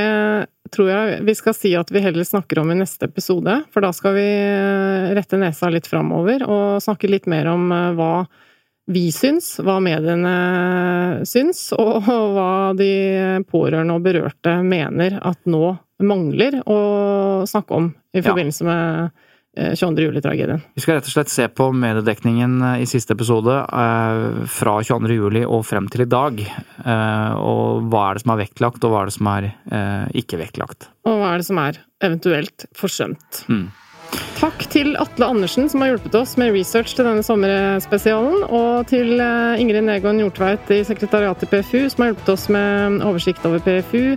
[SPEAKER 3] tror jeg vi skal si at vi heller snakker om i neste episode, for da skal vi eh, rette nesa litt framover og snakke litt mer om eh, hva vi syns, hva mediene syns, og hva de pårørende og berørte mener at nå mangler å snakke om i forbindelse med eh, 22. juli-tragedien.
[SPEAKER 2] Vi skal rett og slett se på mediedekningen i siste episode eh, fra 22. juli og frem til i dag. Eh, og hva er det som er vektlagt, og hva er det som er eh, ikke vektlagt.
[SPEAKER 3] Og hva er det som er eventuelt forsømt.
[SPEAKER 2] Mm.
[SPEAKER 3] Takk til Atle Andersen som har hjulpet oss med research til denne sommerspesialen, og til eh, Ingrid Negon Hjortveit i sekretariatet i PFU som har hjulpet oss med oversikt over PFU.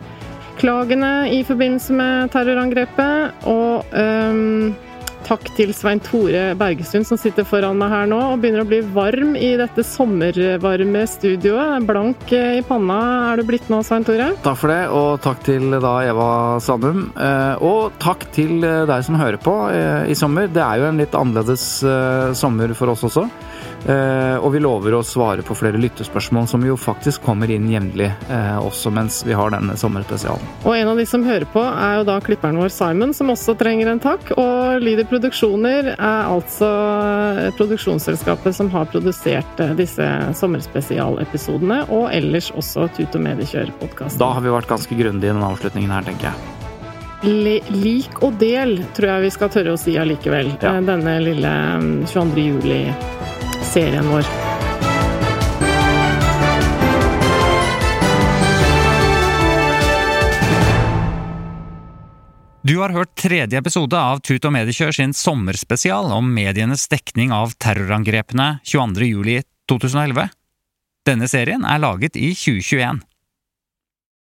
[SPEAKER 3] Klagene i forbindelse med terrorangrepet, og øhm, takk til Svein Tore Bergestuen som sitter foran meg her nå og begynner å bli varm i dette sommervarme studioet. Blank eh, i panna er du blitt nå, Svein Tore?
[SPEAKER 2] Takk for det, og takk til da Eva Sandum. Eh, og takk til eh, deg som hører på i sommer. Det er jo en litt annerledes sommer for oss også. Eh, og vi lover å svare på flere lyttespørsmål som jo faktisk kommer inn jevnlig eh, også mens vi har denne sommerspesialen.
[SPEAKER 3] Og en av de som hører på, er jo da klipperen vår Simon, som også trenger en takk. Og Lyder Produksjoner er altså produksjonsselskapet som har produsert eh, disse sommerspesialepisodene, og ellers også Tut og Mediekjør-podkasten.
[SPEAKER 2] Da har vi vært ganske grundige i den avslutningen her, tenker jeg.
[SPEAKER 3] Le, lik og del, tror jeg vi skal tørre å si allikevel. Ja. Denne lille 22. Mm, juli serien vår.
[SPEAKER 1] Du har hørt tredje episode av Tut og Mediekjør sin sommerspesial om medienes dekning av terrorangrepene 22. juli 2011. Denne serien er laget i 2021.